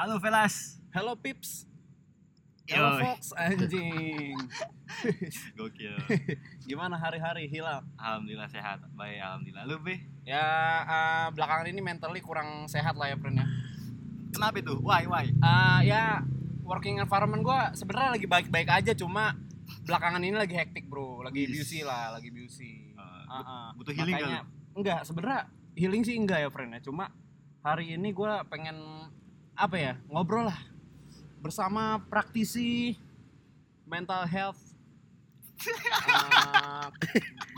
Halo Velas. Hello Pips. Hello Fox anjing. Gokil. Gimana hari-hari Hilal? Alhamdulillah sehat. Baik, alhamdulillah. Lu, Be? Ya eh, belakangan ini mentally kurang sehat lah ya friend ya. Kenapa itu? Why, why? Eh, ya working environment gua sebenarnya lagi baik-baik aja cuma belakangan ini lagi hektik bro, lagi Wis. busy lah, lagi busy. Eh, Ah, ah. butuh healing kan? Makanya, enggak sebenarnya healing sih enggak ya friend ya cuma hari ini gua pengen apa ya ngobrol lah bersama praktisi mental health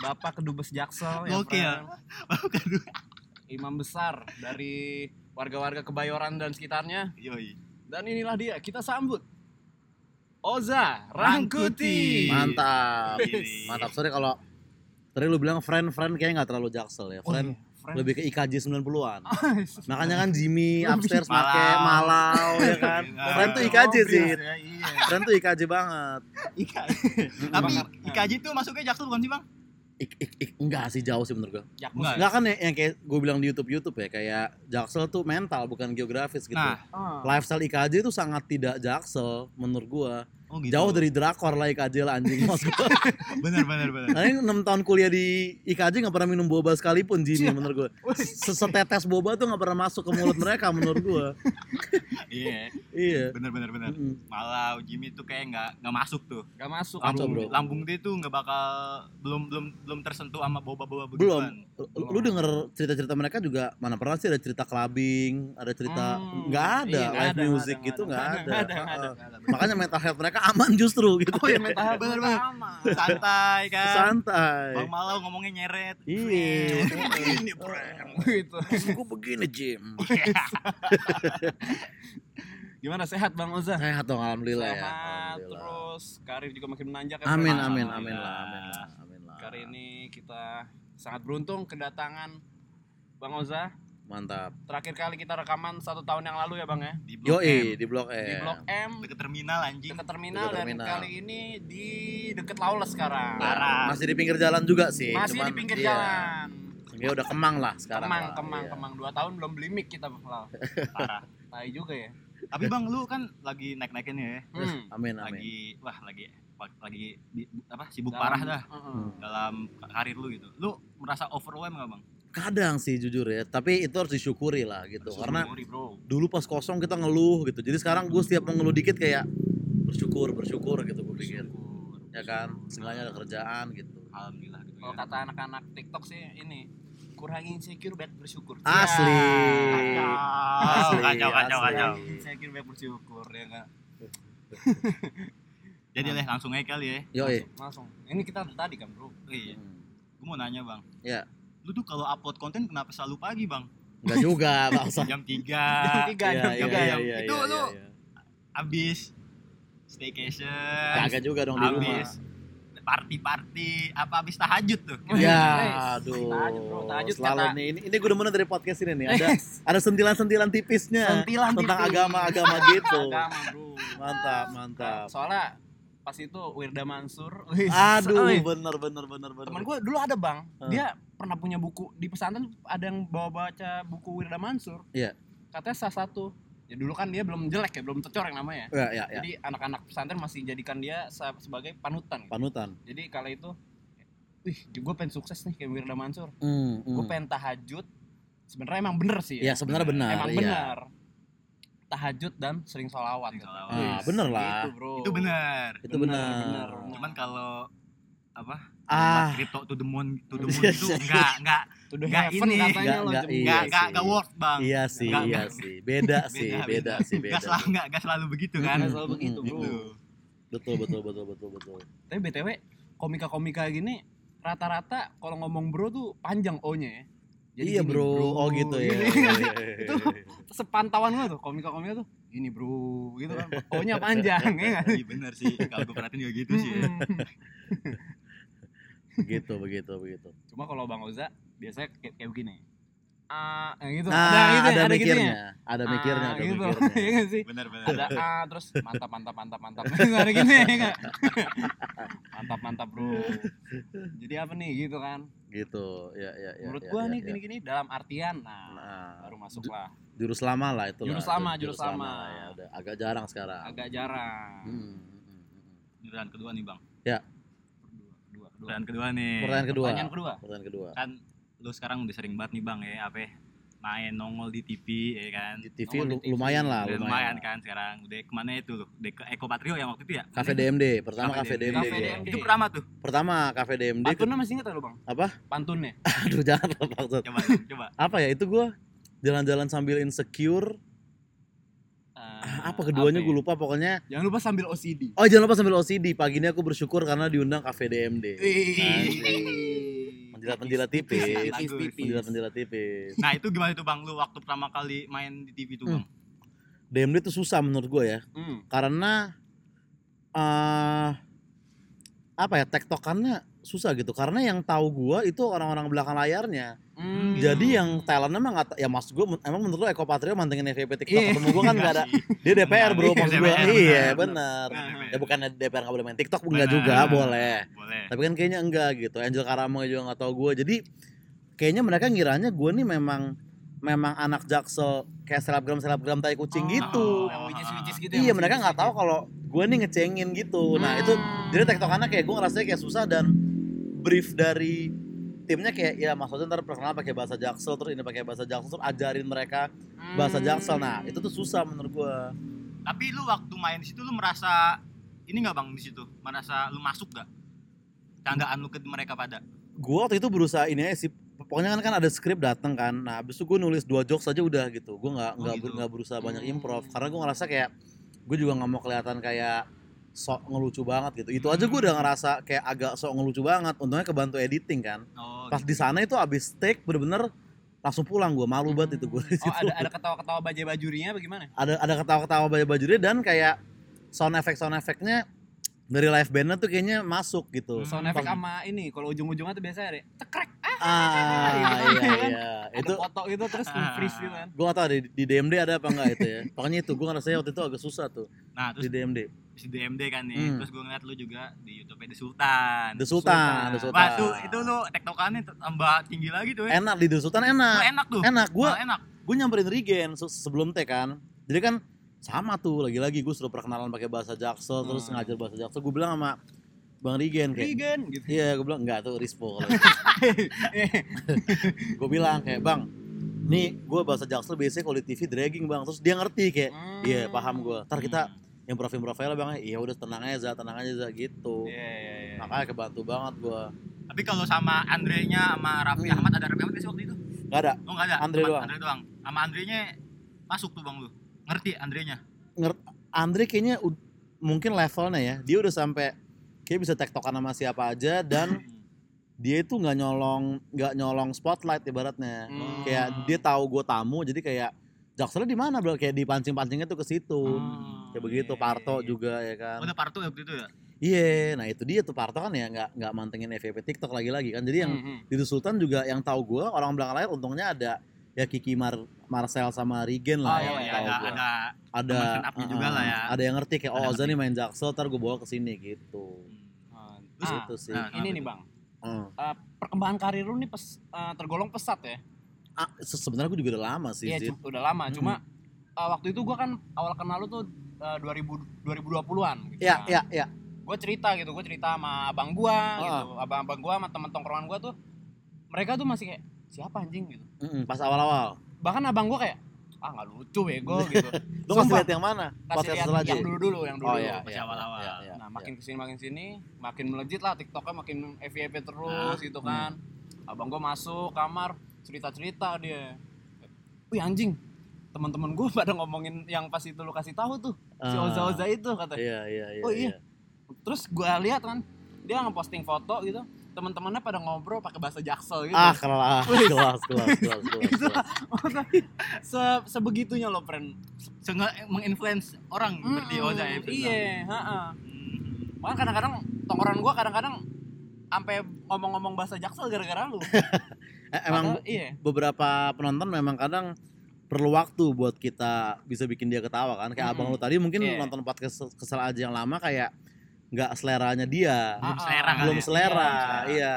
Bapak Kedubes Jaksel ya Gokil. friend. imam besar dari warga-warga Kebayoran dan sekitarnya Yoi. dan inilah dia kita sambut Oza Rangkuti Mantap. Ini. Mantap. Sorry kalau tadi lu bilang friend friend kayaknya nggak terlalu jaksel ya. Oh, Friend iya, friend. lebih ke IKJ 90-an. Makanya kan Jimmy upstairs Malau. make malau ya kan. Iya. Friend tuh IKJ sih. Ya, iya. Friend tuh IKJ banget. Tapi Bakar. IKJ itu masuknya Jaksel bukan sih, Bang? Ik, ik, ik, enggak sih jauh sih menurut gua. Jakmus. Enggak. Enggak kan yang, yang kayak gue bilang di YouTube YouTube ya kayak jaksel tuh mental bukan geografis gitu. Nah, Ah. Lifestyle IKJ itu sangat tidak jaksel menurut gua. Oh gitu. Jauh dari drakor lah IKJ lah anjing maksud gua. benar benar benar. Nah, ini 6 tahun kuliah di IKJ gak pernah minum boba sekalipun Jimmy Iya. menurut gue Setetes boba tuh gak pernah masuk ke mulut mereka menurut gue Iya, Iya benar benar. Mm-mm. Malau Jimmy tuh kayak nggak nggak masuk tuh. Gak masuk Kacau, Lambung, bro. lambung dia tuh nggak bakal belum belum belum tersentuh sama boba-boba Belum begituan. Lu lu denger cerita-cerita mereka juga Mana pernah sih ada cerita clubbing Ada cerita Hmm. Nggak ada Iya, live ada, music gitu ada, Heeh. nggak ada. Makanya mental health mereka aman justru gitu Oh ya mental Bener, aman. Santai kan. Santai Bang Malau ngomongnya nyeret. Iya Ini friend. gitu. Gue begini Jim Gimana sehat Bang Oza? Sehat dong Alhamdulillah ya Sehat, Alhamdulillah. terus karir juga makin menanjak ya, Amin amin amin lah Amin lah Amin lah Kali ini kita sangat beruntung kedatangan Bang Oza. Mantap Terakhir kali kita rekaman satu tahun yang lalu ya Bang ya. Di Blok M. Yoi di Blok E Di Blok M, Deket terminal anjing. dekat terminal Dekat dan terminal. kali ini di deket Lawless sekarang. Parah. Masih di pinggir jalan juga sih Masih cuman, di pinggir iya. jalan. Ya udah kemang lah sekarang Kemang, lah, kemang, iya. kemang. Dua tahun belum beli mic kita Bang. Parah. Tai juga ya. Tapi Bang lu kan lagi naik-naikinnya ya. Hmm. Amin amin Lagi wah lagi lagi di, apa sibuk Dalam- parah dah Heeh. Hmm. dalam karir lu gitu. Lu merasa overwhelmed gak Bang? Kadang sih jujur ya Tapi itu harus disyukuri lah gitu Karena Syukuri, bro. dulu pas kosong kita ngeluh gitu Jadi sekarang gue setiap mau ngeluh dikit kayak Bersyukur, bersyukur gitu gue pikir. Ya kan, seenggaknya ada kerjaan gitu Alhamdulillah gitu. Kalau ya. kata anak-anak TikTok sih ini kurang insecure baik bersyukur. Asli Ya. Kacau, Asli, kacau, kacau, asli. kacau. Kurang insecure baik bersyukur ya kan. Jadi leh langsung aja kali ya. Yoi Langsung. Ini kita tadi kan, Bro. Oh, iya. Hmm. Gue mau nanya Bang. Ya. Lu tuh kalau upload konten kenapa selalu pagi Bang? Enggak juga, bangsa Jam 3 Jam tiga, Iya, jam iya, tiga. iya, jam. iya, Itu iya, lu iya. abis staycation. Kagak juga dong di rumah Abis party-party apa abis tahajud tuh. Ya, aduh. tahajud, bro, tahajud Selalu kata- nih. Ini, ini gue demen dari podcast ini nih. Ada ada sentilan-sentilan tipisnya Sentilan tentang tipis. agama-agama gitu. Agama, Bro. Mantap, mantap. Soalnya pas itu Wirda Mansur. wih, Aduh, wih, bener bener bener bener. Temen gue dulu ada bang, Hmm. dia pernah punya buku di pesantren ada yang bawa baca buku Wirda Mansur. Iya. Katanya salah satu. Ya dulu kan dia belum jelek ya, belum tercoreng namanya. Ya, ya, ya. Jadi anak-anak pesantren masih jadikan dia se- sebagai panutan. gitu. Panutan. Jadi kala itu, wih, gue pengen sukses nih kayak Wirda Mansur. Hmm, Gue hmm. pengen tahajud. Sebenarnya emang bener sih. Ya sebenarnya benar. emang iya. benar. Tahajud dan sering sholawat. Sering gitu. sholawat. Ah, Wih, bener lah. Gitu, bro. Itu benar. Itu Benar, benar. benar, benar. Cuman kalau apa? Ah. Crypto to the moon to the moon Iya, itu iya. enggak enggak To the Nggak heaven ini. katanya iya enggak enggak sih. enggak work, Bang. Iya sih, Nggak, iya sih. Beda sih, Beda, beda sih, beda. Enggak selalu enggak enggak selalu begitu kan. Nggak selalu begitu, bro. Betul, betul, betul, betul, betul. Tapi BTW komika-komika gini rata-rata kalau ngomong bro tuh panjang O-nya ya. Iya, gini, bro. Oh gitu ya. Gini. Iya, iya, iya, Itu sepantauan gue tuh komika-komika tuh gini bro gitu kan. O-nya panjang ya nggak? Iya benar sih. Kalau gue perhatiin juga gitu sih. ya. Begitu, begitu, begitu. Cuma kalau Bang Oza biasanya kayak, kayak begini. A gitu. Nah, ada gitu, ada, ada gitu mikirnya, ya. ada mikirnya, Ah, ada gitu. mikirnya. Iya sih? benar benar Ada A terus mantap mantap mantap mantap. ada gini ya mantap mantap bro. Jadi apa nih gitu kan? Gitu, ya, ya, ya. Menurut ya, gua ya, nih ya. gini-gini dalam artian nah, Nah, baru masuk lah. jurus lama lah itu. Jurus lama, jurus lama. ya, udah agak jarang sekarang. Agak jarang. Hmm, hmm, hmm. pertanyaan kedua nih bang Kedua, kedua, kedua. pertanyaan kedua nih Pertanyaan kedua. Pertanyaan kedua. Pertanyaan kedua. kan lu sekarang udah sering banget nih bang ya apa ya, main nongol di TV ya kan Di TV Nongol di lu- TV. lumayan lah, Udah lumayan. lumayan kan sekarang udah ke mana itu lu udah ke Eko Patrio yang waktu itu ya Cafe DMD, pertama Cafe DMD. Cafe. DMD. itu pertama tuh Pertama Cafe DMD. Pantunnya masih inget lu bang? Apa? Pantunnya. Aduh jangan lah maksud. coba coba Apa ya itu gua jalan-jalan sambil insecure. Ah, Apa keduanya gue ya? lupa pokoknya. Jangan lupa sambil OCD. Oh jangan lupa sambil OCD. Pagi ini aku bersyukur karena diundang Cafe DMD. Menjilat-menjilat tipis. Bagus. Menjilat-menjilat tipis. nah itu gimana tuh bang lu waktu pertama kali main di TV tuh bang DMD itu susah menurut gue ya. Hmm. Karena eh apa ya tektokannya susah gitu karena yang tahu gua itu orang-orang belakang layarnya. Hmm. jadi yang talentnya emang nggak ya mas gue emang menurut lo Eko Patrio mantengin FVP TikTok Iya. ketemu gue kan nggak ada Iya dia DPR bro Iya, maksud gue iya benar, benar. benar. ya bukannya DPR nggak boleh main TikTok enggak juga boleh. boleh. Tapi kan kayaknya enggak gitu Angel Karamo juga nggak tahu gue jadi kayaknya mereka ngiranya gue nih memang memang anak jaksel kayak selebgram selebgram tai kucing Oh, gitu. yang which-is-which gitu iya yang mereka nggak tahu kalau gue nih ngecengin gitu. Nah Hmm. itu jadi tektokannya kayak gue ngerasanya kayak susah dan brief dari timnya kayak ya maksudnya ntar perkenalan pakai bahasa jaksel terus ini pakai bahasa jaksel terus ajarin mereka gitu. bahasa Hmm. jaksel nah itu tuh susah menurut gue tapi lu waktu main di situ lu merasa ini nggak bang di situ merasa lu masuk gak candaan lu ke mereka pada gue waktu itu berusaha ini aja sih pokoknya kan kan ada skrip dateng kan nah abis itu gue nulis dua jokes aja udah gitu gue nggak Oh, nggak gitu. nggak berusaha banyak Hmm. improv karena gue ngerasa kayak gue juga nggak mau kelihatan kayak sok ngelucu banget gitu. Itu aja gue udah ngerasa kayak agak sok ngelucu banget. Untungnya kebantu editing kan. Oh pas di sana itu abis take bener-bener langsung pulang gue malu banget itu gue di situ Oh, ada ada ketawa-ketawa bajai-bajurinya bagaimana? ada ada ketawa-ketawa baju-bajunya dan kayak sound effect sound effectnya dari live bandnya tuh kayaknya masuk gitu. Hmm. Sound effect sama ini kalau ujung-ujungnya tuh biasanya ada cekrek ah gitu iya kan. iya. Ada itu foto gitu terus Ah. freeze gitu kan. gue gak tau di, di DMD ada apa enggak itu ya. Pokoknya itu gue ngerasa waktu itu agak susah tuh nah di terus DMD di DMD kan nih Hmm. terus gue ngeliat lu juga di YouTube The Sultan. The Sultan, The Sultan. Wah tuh itu lu tektokannya tambah tinggi lagi tuh ya enak di The Sultan Lu enak enak tuh. Enak. Gue Malah enak. gue nyamperin Regen se- sebelum take kan. Jadi kan sama tuh lagi-lagi gue suruh perkenalan pakai bahasa Jaksel terus Hmm. ngajar bahasa Jaksel. Gue bilang sama Bang Regen kayak Vegan gitu. iya gue bilang enggak tuh Rispo kalau gue bilang kayak bang nih gue bahasa jaksel biasanya kalau di TV dragging bang. Terus dia ngerti kayak Hmm. iya paham gue ntar kita Hmm. Yang profil profilnya bang iya udah tenang aja tenang aja Za, gitu. Iya iya iya. makanya kebantu banget gue tapi kalau sama Andre-nya sama Raffi Hmm. Ahmad ada Raffi Ahmad nggak sih waktu itu? Gak ada. Oh nggak ada? Andre Cuman doang. Andre doang. Sama Andre-nya masuk tuh bang lu. Ngerti Andre-nya? Andre kayaknya mungkin levelnya ya. Dia udah sampai kayak bisa tektokan sama siapa aja dan dia itu nggak nyolong nggak nyolong spotlight ibaratnya. Hmm. kayak dia tahu gue tamu jadi kayak jakselnya di mana bro? Kayak dipancing pancingnya tuh ke situ. Hmm. Kayak begitu iya, Parto iya. juga ya kan udah Parto ya waktu itu ya Iya, nah itu dia tuh Parto kan ya nggak nggak mantengin FVP TikTok lagi-lagi kan. Jadi yang Hmm, hmm. di The Sultan juga yang tahu gua orang belakang layar untungnya ada ya Kiki Mar Marcel sama Regen Oh, lah oh ya tahu ada gua. ada ada stand-up-nya juga lah ya. Ada yang ngerti kayak Ada oh Oza nih main Jaksel, ntar gue bawa ke sini gitu. Ah, Terus ah, itu sih. nah, ini nih bang, Hmm. Eh, perkembangan karir lu nih pes, eh, tergolong pesat ya? Ah, se- sebenarnya gue juga udah lama sih. Iya, udah lama. Hmm. Cuma eh, waktu itu gua kan awal kenal lu tuh eh, 2000 2020-an gitu. Iya, kan. iya, iya. Gue cerita gitu, gue cerita sama abang gua Ah. gitu. Abang-abang gua sama temen tongkrongan gua tuh mereka tuh masih kayak siapa anjing gitu. Mm-mm, pas awal-awal. Bahkan abang gua kayak ah nggak lucu bego gitu. Lu kasih lihat yang mana? Kasih lihat yang dulu-dulu, yang dulu. Oh iya, pas iya, awal-awal. iya, iya, Nah, iya. makin ke sini makin sini, makin melejit lah TikToknya makin FYP terus Ah, gitu kan. Abang gua masuk kamar cerita-cerita dia. Wih anjing, teman-teman gua pada ngomongin yang pas itu lu kasih tahu tuh si Ah, Oza Oza itu kata. Iya, iya, iya. Oh, iya. Terus gua lihat kan dia ngeposting foto gitu, teman-temannya pada ngobrol pakai bahasa Jaksel gitu. Ah, kelas, kelas, kelas, kelas, kelas, se sebegitunya loh, friend. Seenggak menginfluence orang berarti Mm, Oza ya itu. Iya, heeh. Hmm. Makanya kadang-kadang tongkrongan gua kadang-kadang sampai ngomong-ngomong bahasa Jaksel gara-gara lu. Eh, emang Padahal- iya. beberapa penonton memang kadang perlu waktu buat kita bisa bikin dia ketawa kan kayak abang Mm-mm. lu tadi mungkin Iya. nonton podcast kesel aja yang lama kayak nggak seleranya dia Belum Ah, selera kali belum ya. selera Iya. iya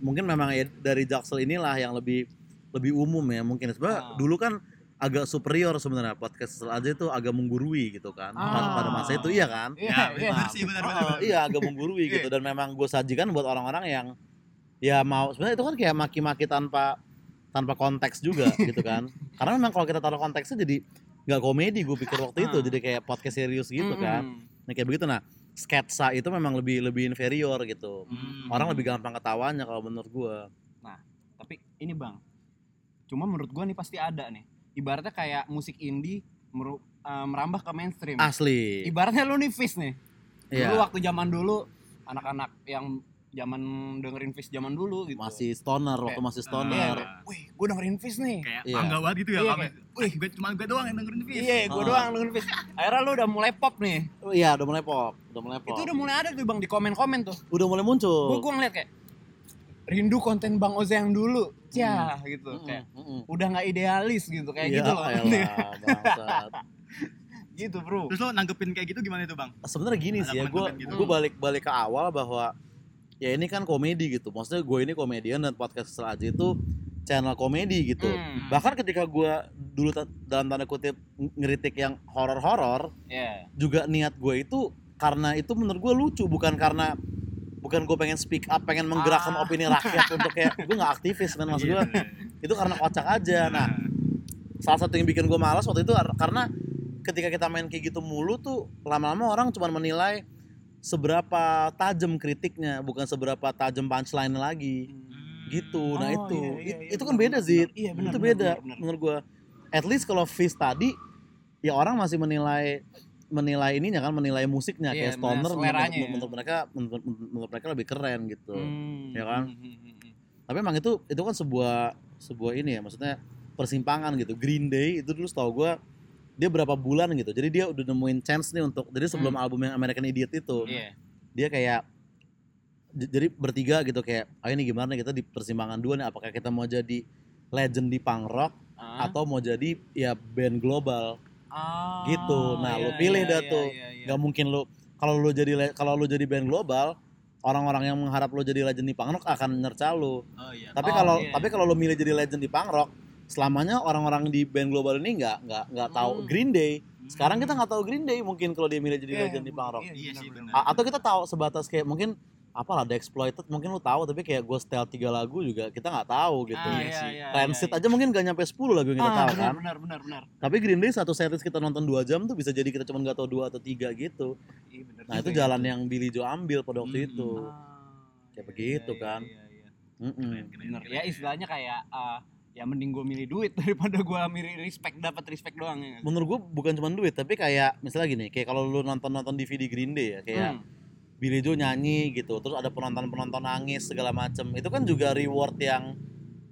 mungkin memang ya dari Jaksel inilah yang lebih lebih umum ya mungkin sebenarnya Ah. dulu kan agak superior sebenarnya podcast kesel aja itu agak menggurui gitu kan Ah. pada, pada masa itu iya kan Iya, Ya, iya. benar sih, benar, benar, Oh, benar. iya agak menggurui gitu dan memang gue sajikan buat orang-orang yang ya mau sebenarnya itu kan kayak maki-maki tanpa tanpa konteks juga gitu kan karena memang kalau kita taruh konteksnya jadi nggak komedi gue pikir waktu itu Ah. jadi kayak podcast serius gitu kan nah kayak begitu nah sketsa itu memang lebih lebih inferior gitu Hmm. orang lebih gampang ketawanya kalau menurut gue Tapi ini bang, cuma menurut gua nih pasti ada nih. Ibaratnya kayak musik indie meru- eh, merambah ke mainstream. asli Ibaratnya lu nih Fish nih. Dulu iya waktu zaman dulu anak-anak yang zaman dengerin Fish zaman dulu gitu. masih stoner waktu Kayak- masih Iya, stoner kayak, wih, gue dengerin Fish nih. Kayak Iya. bangga banget gitu ya. Iya, kayak, Wih, gue cuma gue doang yang dengerin Fizz. Iya, gue Ah. doang dengerin Fish. Akhirnya lu udah mulai pop nih. Oh, iya udah mulai pop udah mulai pop Itu udah mulai ada tuh bang di komen-komen tuh. udah mulai muncul gue ngeliat kayak rindu konten Bang Oze yang dulu. Cah, gitu. Mm-mm, Kayak mm-mm. udah nggak idealis gitu kayak Iya, gitu loh. elah, bangsat. gitu, Bro. Terus lo nanggepin kayak gitu gimana itu, Bang? sebenarnya gini Ada sih ya gue gitu. gue balik balik ke awal bahwa ya ini kan komedi gitu maksudnya gue ini komedian dan podcast Kesel aja itu channel komedi gitu Hmm. bahkan ketika gue dulu dalam tanda kutip ng- ngeritik yang horor-horor Iya. juga niat gue itu karena itu menurut gue lucu bukan karena bukan gue pengen speak up pengen menggerakkan Ah. opini rakyat untuk kayak gue nggak aktivis kan maksud gue Iya, bener. itu karena kocak aja nah salah satu yang bikin gue malas waktu itu ar- karena ketika kita main kayak gitu mulu tuh lama-lama orang cuma menilai seberapa tajam kritiknya bukan seberapa tajam punchline lagi gitu nah Oh, itu iya, iya, iya, itu kan beda sih. Iya, benar, itu beda benar, benar. menurut gue at least kalau Fizz tadi ya orang masih menilai menilai ininya kan menilai musiknya Iya, kayak stoner menilai menurut, ya. menurut mereka menurut, menurut mereka lebih keren gitu Hmm, Ya kan? hmm, hmm, hmm, hmm. tapi emang itu itu kan sebuah sebuah ini ya maksudnya persimpangan gitu Green Day itu dulu setahu gue dia berapa bulan gitu jadi dia udah nemuin chance nih untuk jadi sebelum Hmm. album yang American Idiot itu Iya. dia kayak jadi bertiga gitu kayak ayo nih gimana nih kita di persimpangan dua nih apakah kita mau jadi legend di punk rock Ah. atau mau jadi ya band global Ah, gitu. Nah, lu iya, pilih iya, dah iya, tuh. iya, iya. nggak mungkin lu kalau lu jadi kalau lu jadi band global orang-orang yang mengharap lu jadi legend di punk rock akan nyerca lu Oh iya. tapi Oh, kalau iya. tapi kalau lu milih jadi legend di punk rock selamanya orang-orang di band global ini nggak nggak nggak tahu Hmm. Green Day sekarang kita nggak tahu Green Day mungkin kalau dia milih jadi Iya, legend di punk rock Iya sih, benar, benar. A- atau kita tahu sebatas kayak mungkin apalah The Exploited mungkin lu tahu tapi kayak gue setel tiga lagu juga kita nggak tahu gitu Ah, Iya iya, sih. iya, iya, aja mungkin gak nyampe 10 lagu yang kita Ah, tahu benar, kan benar, benar, benar. tapi Green Day satu setlist kita nonton 2 jam tuh bisa jadi kita cuma nggak tahu dua atau tiga gitu Iya, benar nah itu ya. jalan yang Billy Joe ambil pada waktu Hmm. itu Ah, Kayak iya, begitu iya, kan. iya, iya. Mm-mm. Keren, keren, Bener. keren, Ya istilahnya kayak ah, ya mending gue milih duit daripada gue milih respect dapat respect doang ya. menurut gue bukan cuma duit tapi kayak misalnya gini kayak kalau lu nonton nonton DVD Green Day ya kayak Hmm. Billy Joe nyanyi gitu terus ada penonton penonton nangis segala macem itu kan juga reward yang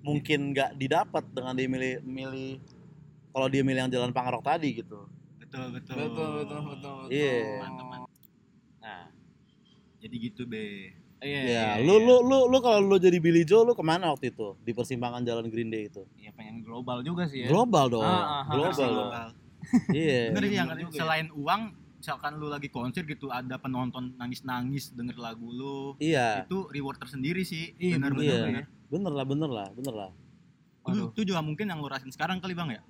mungkin nggak didapat dengan dia milih milih kalau dia milih yang jalan punk rock tadi gitu Betul, betul. Betul, betul, betul, betul. Iya. Mantap, mantap. Nah, Jadi gitu, Be. Iya, ya iya, lu iya. lu lu lu kalau lu jadi Billy Joe lu ke mana waktu itu di persimpangan jalan Green Day itu Iya, pengen global juga sih ya. global dong Ah, ah, ah, global ah, dong Global. iya Bener sih yang bener juga ya. selain uang, misalkan lu lagi konser gitu ada penonton nangis-nangis denger lagu lu, iya itu reward tersendiri sih. Iya, bener bener iya. bener. bener lah bener lah bener lah Itu, itu juga mungkin yang lu rasain sekarang kali Bang ya?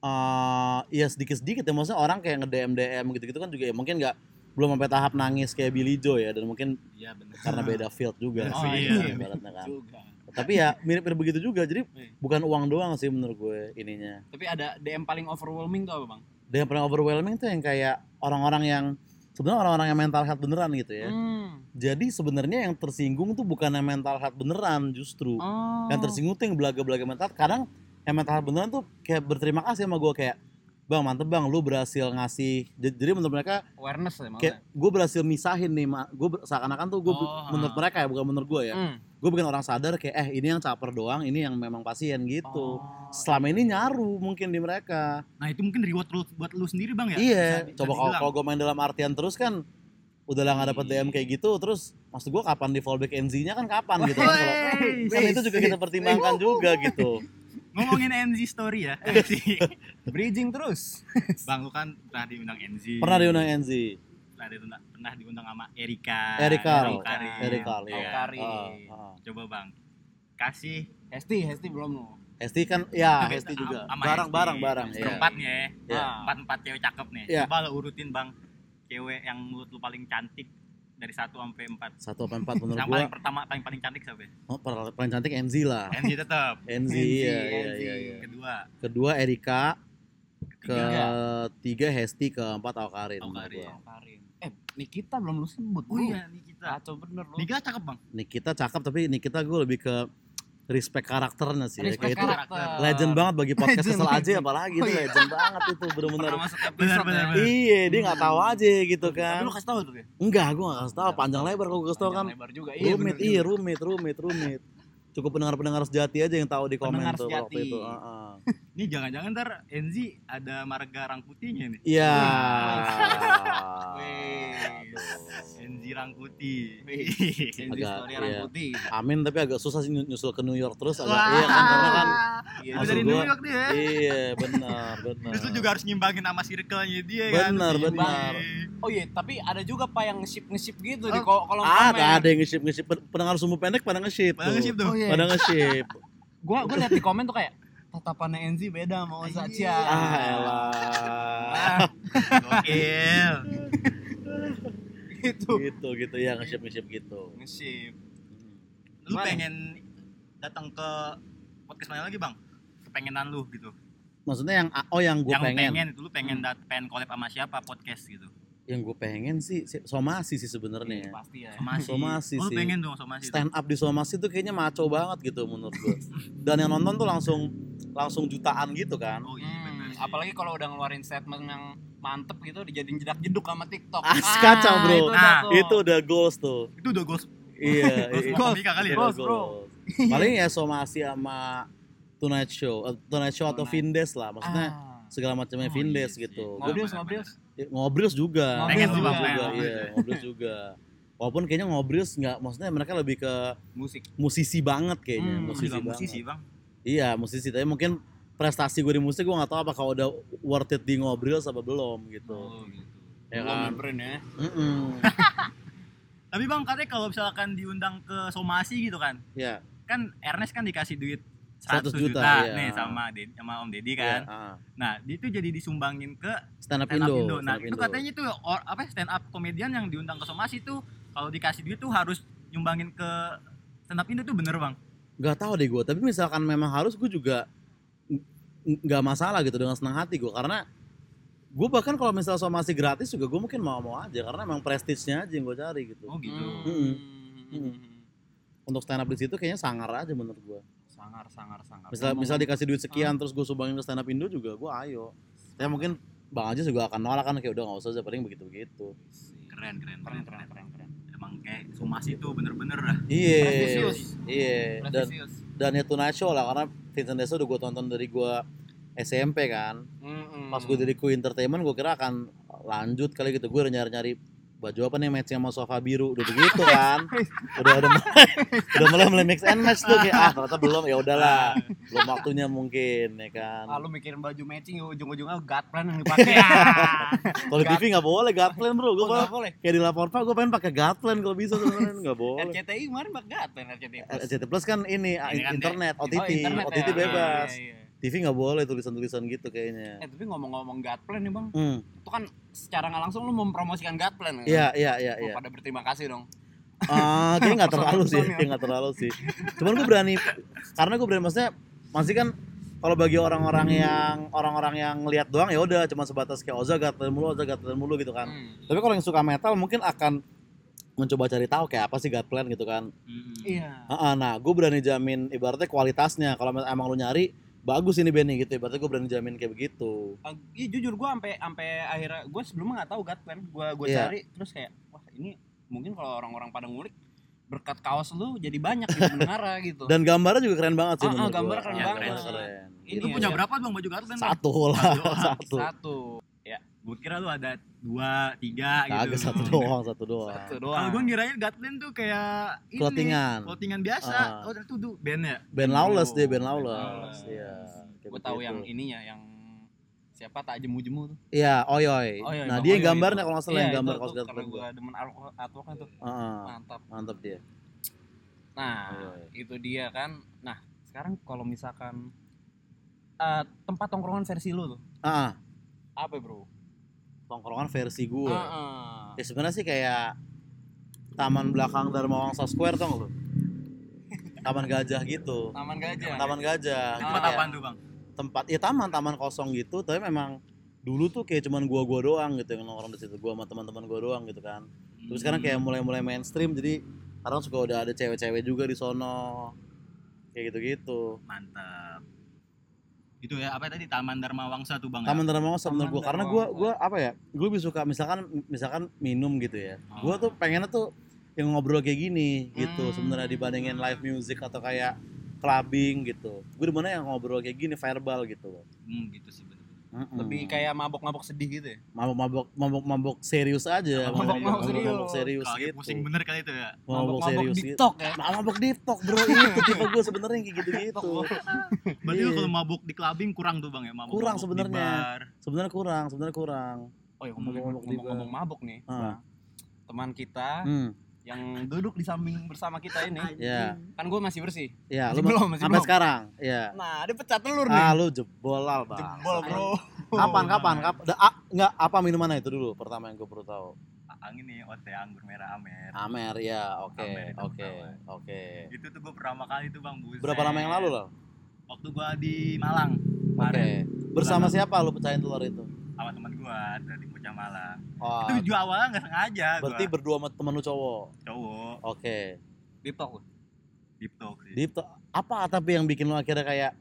eh iya sedikit sedikit ya maksudnya orang kayak nge DM DM gitu gitu kan juga ya mungkin nggak belum sampai tahap nangis kayak Billy Joe ya dan mungkin Iya bener. karena beda field juga Oh, sih iya. ibaratnya kan Juga. tapi ya mirip-mirip begitu juga jadi bukan uang doang sih menurut gue ininya Tapi ada DM paling overwhelming tuh apa, Bang? yang paling overwhelming tuh yang kayak orang-orang yang sebenarnya orang-orang yang mental health beneran gitu ya Hmm. jadi sebenarnya yang tersinggung tuh bukan yang mental health beneran justru Oh. yang tersinggung tuh yang belaga-belaga mental kadang yang mental health beneran tuh kayak berterima kasih sama gue kayak bang mantep bang lu berhasil ngasih jadi menurut mereka awareness ya kayak gue berhasil misahin nih mak gue seakan-akan tuh gue Oh, menurut ah. mereka ya bukan menurut gue ya. Hmm. gue bikin orang sadar kayak eh ini yang caper doang ini yang memang pasien gitu. Oh, selama ini nyaru mungkin di mereka. Nah itu mungkin reward lu, buat lu sendiri Bang ya? iya. Bisa- coba kalau kalau gue main dalam artian terus kan udah lah nggak dapet DM kayak gitu terus maksud gua kapan di fallback NZ-nya kan kapan gitu. Kan kan itu juga kita pertimbangkan juga gitu Ngomongin NZ story ya. Bridging terus. Bang lu kan pernah diundang NZ. pernah diundang NZ Pernah diundang, pernah diundang sama Erika. Erika. Erika Oh, iya. Ah, ah. Coba Bang. Kasih Hesti, Hesti belum lo. Hesti kan ya Hesti juga Hesti. barang barang barang ya Berempatnya ya. Iya. Empat empat cewek cakep nih. Iya. Coba lo urutin Bang. Cewek yang menurut lu paling cantik dari satu sampai empat. satu apa empat menurut Yang gua paling pertama paling paling cantik siapa? ya? oh, paling paling cantik NZ lah NZ tetap. NZ NZ, iya iya NZ. iya iya. Kedua, kedua Erika ketiga. ketiga Hesti keempat Aukarin Aukarin. gua. Karin. Eh, Nikita belum lu sebut. Oh iya, Nikita. Kacau bener lo. Nikita cakep Bang. Nikita cakep tapi Nikita gue lebih ke respect karakternya sih ya. Respect kayak itu karakter. legend banget bagi podcast Legend, kesel aja apalagi Oh, itu iya. legend banget itu bener-bener ya. bener. iya dia nggak tahu aja gitu Tapi kan lu kasih tahu tuh ya. enggak gue nggak kasih tahu panjang lebar kalau gue kasih tahu kan lebar juga. Iya, rumit iya rumit rumit rumit cukup pendengar-pendengar sejati aja yang tahu di komen Pendengar tuh waktu sejati. itu Heeh. Ini jangan-jangan ntar NZ ada marga rangkutinya nih. iya. NZ Rangkuti. Senji Agak, story iya. orang putih. Amin tapi agak susah sih nyusul ke New York terus agak Wah. iya kan karena kan Iya, dari gua- New York dia. iya benar benar Terus lu juga harus nyimbangin nama circle-nya dia kan. Benar, Terus benar. Oh iya, tapi ada juga pak yang nge-ship nge-ship gitu di Oh, kol- kolom komen. ada ada yang nge-ship nge-ship pendengar sumbu pendek pada nge-ship Padahal tuh. tuh. Oh iya. Pada nge-ship Gua gua liat di komen tuh kayak tatapannya Enzi beda sama Oza Iya. Cia. ah elah Ah, Gokil. gitu. gitu gitu ya nge-ship nge-ship gitu Nge-ship. Lu Gimana? pengen datang ke podcast mana lagi, Bang? Kepengenan lu gitu. maksudnya yang oh yang gue yang pengen, pengen itu lu pengen Hmm. dat pengen collab sama siapa podcast gitu. Yang gue pengen sih si- somasi sih sebenarnya pasti ya. Somasi. Somasi oh, sih. pengen dong somasi. stand up di somasi tuh kayaknya maco banget gitu menurut gue dan yang nonton tuh langsung langsung jutaan gitu kan Oh iya Hmm, benar. sih. apalagi kalau udah ngeluarin statement yang mantep gitu dijadiin jedak jeduk sama TikTok. As kacau, bro. Itu, Nah, itu udah goals tuh itu udah ghost iya ghost iya. kali ya. Goals, bro. goals. paling ya somasi sama Tonight Show Eh, Tonight Show atau Tonight. Vindes lah maksudnya Ah. segala macamnya Oh, Vindes iya gitu Ngobrils, Benar, ngobrils. Ya, ngobrils juga Pengen ngobrils juga, juga pengen. iya ngobrils juga walaupun kayaknya ngobrils nggak maksudnya mereka lebih ke Musik. musisi banget kayaknya Hmm, musisi banget musisi, Bang. iya musisi tapi mungkin prestasi gue di musik gue nggak tahu apakah udah worth it di ngobrils apa belum gitu Oh, gitu. ya Belum kan ya. Mm-mm. Tapi Bang, katanya kalau misalkan diundang ke somasi gitu kan. ya Kan Ernest kan dikasih duit 100 100 juta, juta, iya. nih sama Ded- sama Om Deddy ya, kan. ah. Nah, dia itu jadi disumbangin ke stand up stand up Indo, Indo. Nah, stand up itu Indo. katanya tuh or- apa stand up komedian yang diundang ke somasi tuh kalau dikasih duit tuh harus nyumbangin ke stand up Indo tuh bener, Bang. nggak tahu deh gue tapi misalkan memang harus gue juga nggak masalah gitu dengan senang hati gue karena gue bahkan kalau misalnya somasi gratis juga gue mungkin mau mau aja karena memang prestisnya aja yang gue cari gitu Oh, gitu. Mm-mm. untuk stand up di situ kayaknya sangar aja menurut gue Sangar, sangar, sangar. misal misal dikasih duit sekian terus gue sumbangin ke stand up Indo juga gue ayo. Ya mungkin bang aja juga akan nolak kan kayak udah nggak usah aja paling begitu begitu Keren, keren, keren, keren, keren, keren, keren. Emang kayak somasi tuh bener-bener dah. iya. Iya. Dan dan ya Tonight Show lah karena Vincent Desa udah gue tonton dari gue SMP kan. Mm-mm. pas gue dari Ku Entertainment gue kira akan lanjut kali gitu. Gue udah nyari nyari baju apa nih match sama sofa biru udah begitu kan udah udah mulai udah mulai mulai mix and match tuh kayak ah ternyata belum ya udahlah belum waktunya mungkin ya kan Ah, lu mikirin baju matching ujung-ujungnya gut plan yang dipakai. kalau di TV nggak boleh Gatland bro gue Oh, nggak boleh. kayak di lapor pak gue pengen pakai Gatland kalau bisa sebenarnya nggak boleh RCTI kemarin pakai gut plan RCTI. Plus. RCT Plus kan ini Ini kan internet Oh, OTT internet OTT ya. bebas Iya, iya, iya. TV nggak boleh tulisan-tulisan gitu Eh kayaknya tapi ngomong-ngomong gut plan nih bang, hmm itu kan secara nggak langsung lu mempromosikan gut plan. kan? iya iya iya Wah, iya Pada berterima kasih dong. Ah, kayaknya nggak terlalu sih, ya. kayak nggak terlalu sih. Cuman gue berani, karena gue berani maksudnya masih kan kalau bagi orang-orang yang orang-orang yang ngelihat doang ya udah cuma sebatas kayak Oza gatel mulu, Oza gatel mulu gitu kan. Hmm. Tapi kalau yang suka metal mungkin akan mencoba cari tahu kayak apa sih gut plan gitu kan. Mm. Iya. Ah, ah, nah, gue berani jamin ibaratnya kualitasnya. Kalau emang lu nyari bagus ini Benny gitu, ibaratnya gue berani jamin kayak begitu. Ah, Iya jujur gue sampai sampai akhirnya gue sebelumnya nggak tahu gut plan. Gue gue Iya. cari terus kayak wah ini mungkin kalau orang-orang pada ngulik berkat kaos lu jadi banyak gitu mendengar gitu. Dan gambarnya juga keren banget sih Ah, ah, menurut gua. gambarnya keren Ah, banget. gambarnya keren. Ini Lu ya, punya ya. berapa bang baju garden? Satu lah, Satu. satu. Satu. Gue kira lu ada dua, tiga Kagak gitu. satu doang, satu doang. Satu Kalau doang. gue ngirain Gatlin tuh kayak ini, Clothingan. clothingan biasa. Ah. Oh, itu tuh band ya? Band Lawless dia, band Oh, Lawless. Lawless. Iya. Gue tahu begitu. yang ininya yang siapa tak jemu-jemu tuh. Iya, Oyoy. Oh, iya, nah, dia yang Oyoy gambarnya itu. kalau nggak salah Iya, yang gambar kaos tuh Gatlin gue demen artwork- artworknya tuh. Heeh, Mantap. mantap dia. Nah, Oyoy. itu dia kan. Nah, sekarang kalau misalkan eh, tempat tongkrongan versi lu tuh. Ah, Apa, Bro? Tongkrongan versi gue. Heeh. Ya sebenarnya sih kayak taman belakang Dharma Wangsa Square tau nggak lu? Taman gajah gitu. Taman Gajah. Taman gajah. Ah, Tempat apaan tuh, Bang? Tempat ya taman taman kosong gitu, tapi memang dulu tuh kayak cuman gua-gua doang gitu yang nongkrong di situ. Gua sama teman-teman gua doang gitu kan. Terus sekarang kayak Hmm. mulai-mulai mainstream jadi sekarang suka udah ada cewek-cewek juga di sono. Kayak gitu-gitu. mantap. Itu ya apa tadi Taman Dharma Wangsa tuh, Bang. ya? Taman Dharma Wangsa menurut gua karena Wangsa. gua apa ya? Gua lebih suka misalkan misalkan minum gitu ya. Gua Oh. tuh pengennya tuh yang ngobrol kayak gini gitu Hmm. sebenarnya dibandingin live music atau kayak clubbing gitu. Gue di mana yang ngobrol kayak gini verbal gitu loh. Hmm, gitu sih Mm-mm. Lebih kayak mabok-mabok sedih gitu ya. mabok-mabok mabok-mabok serius aja. Mabok-mabok Mabok-mabok serius. serius Kalau lagi gitu. pusing bener kali itu ya. Mabok Mabok-mabok serius di gitu. TikTok ya. Mabok di TikTok bro itu tipe gue sebenarnya kayak gitu-gitu. Berarti Iya. kalau mabuk di clubbing kurang tuh, Bang ya? Mabuk Kurang sebenarnya. Sebenarnya kurang, sebenarnya kurang. Oh ya ngomong-ngomong mabok nih. Ah. Bang. Teman kita Hmm, yang duduk di samping bersama kita ini, ya, kan gue masih bersih. ya. Masih Lu belum, masih sampai belum. sekarang, ya. Nah, dia pecah telur nih. Ah, lu jebol al bang. Jebol, Bro. Kapan, kapan, kapan? Da, ah, enggak, apa minumannya itu dulu pertama yang gue perlu tahu. Angin nih, OT anggur merah Amer. Amer ya, oke, oke, oke. Itu tuh gue pertama kali tuh, Bang. Buset. Berapa lama yang lalu lah? Waktu gua di Malang. Oke. Kemarin. Bersama siapa lu pecahin telur itu? Sama teman gua dari Bocah Malang. Oh, Itu juga awalnya nggak sengaja berarti gua. berdua sama temen lu cowok. cowok Oke. Deep talk. deep talk sih. Deep talk. apa tapi yang bikin lu akhirnya kayak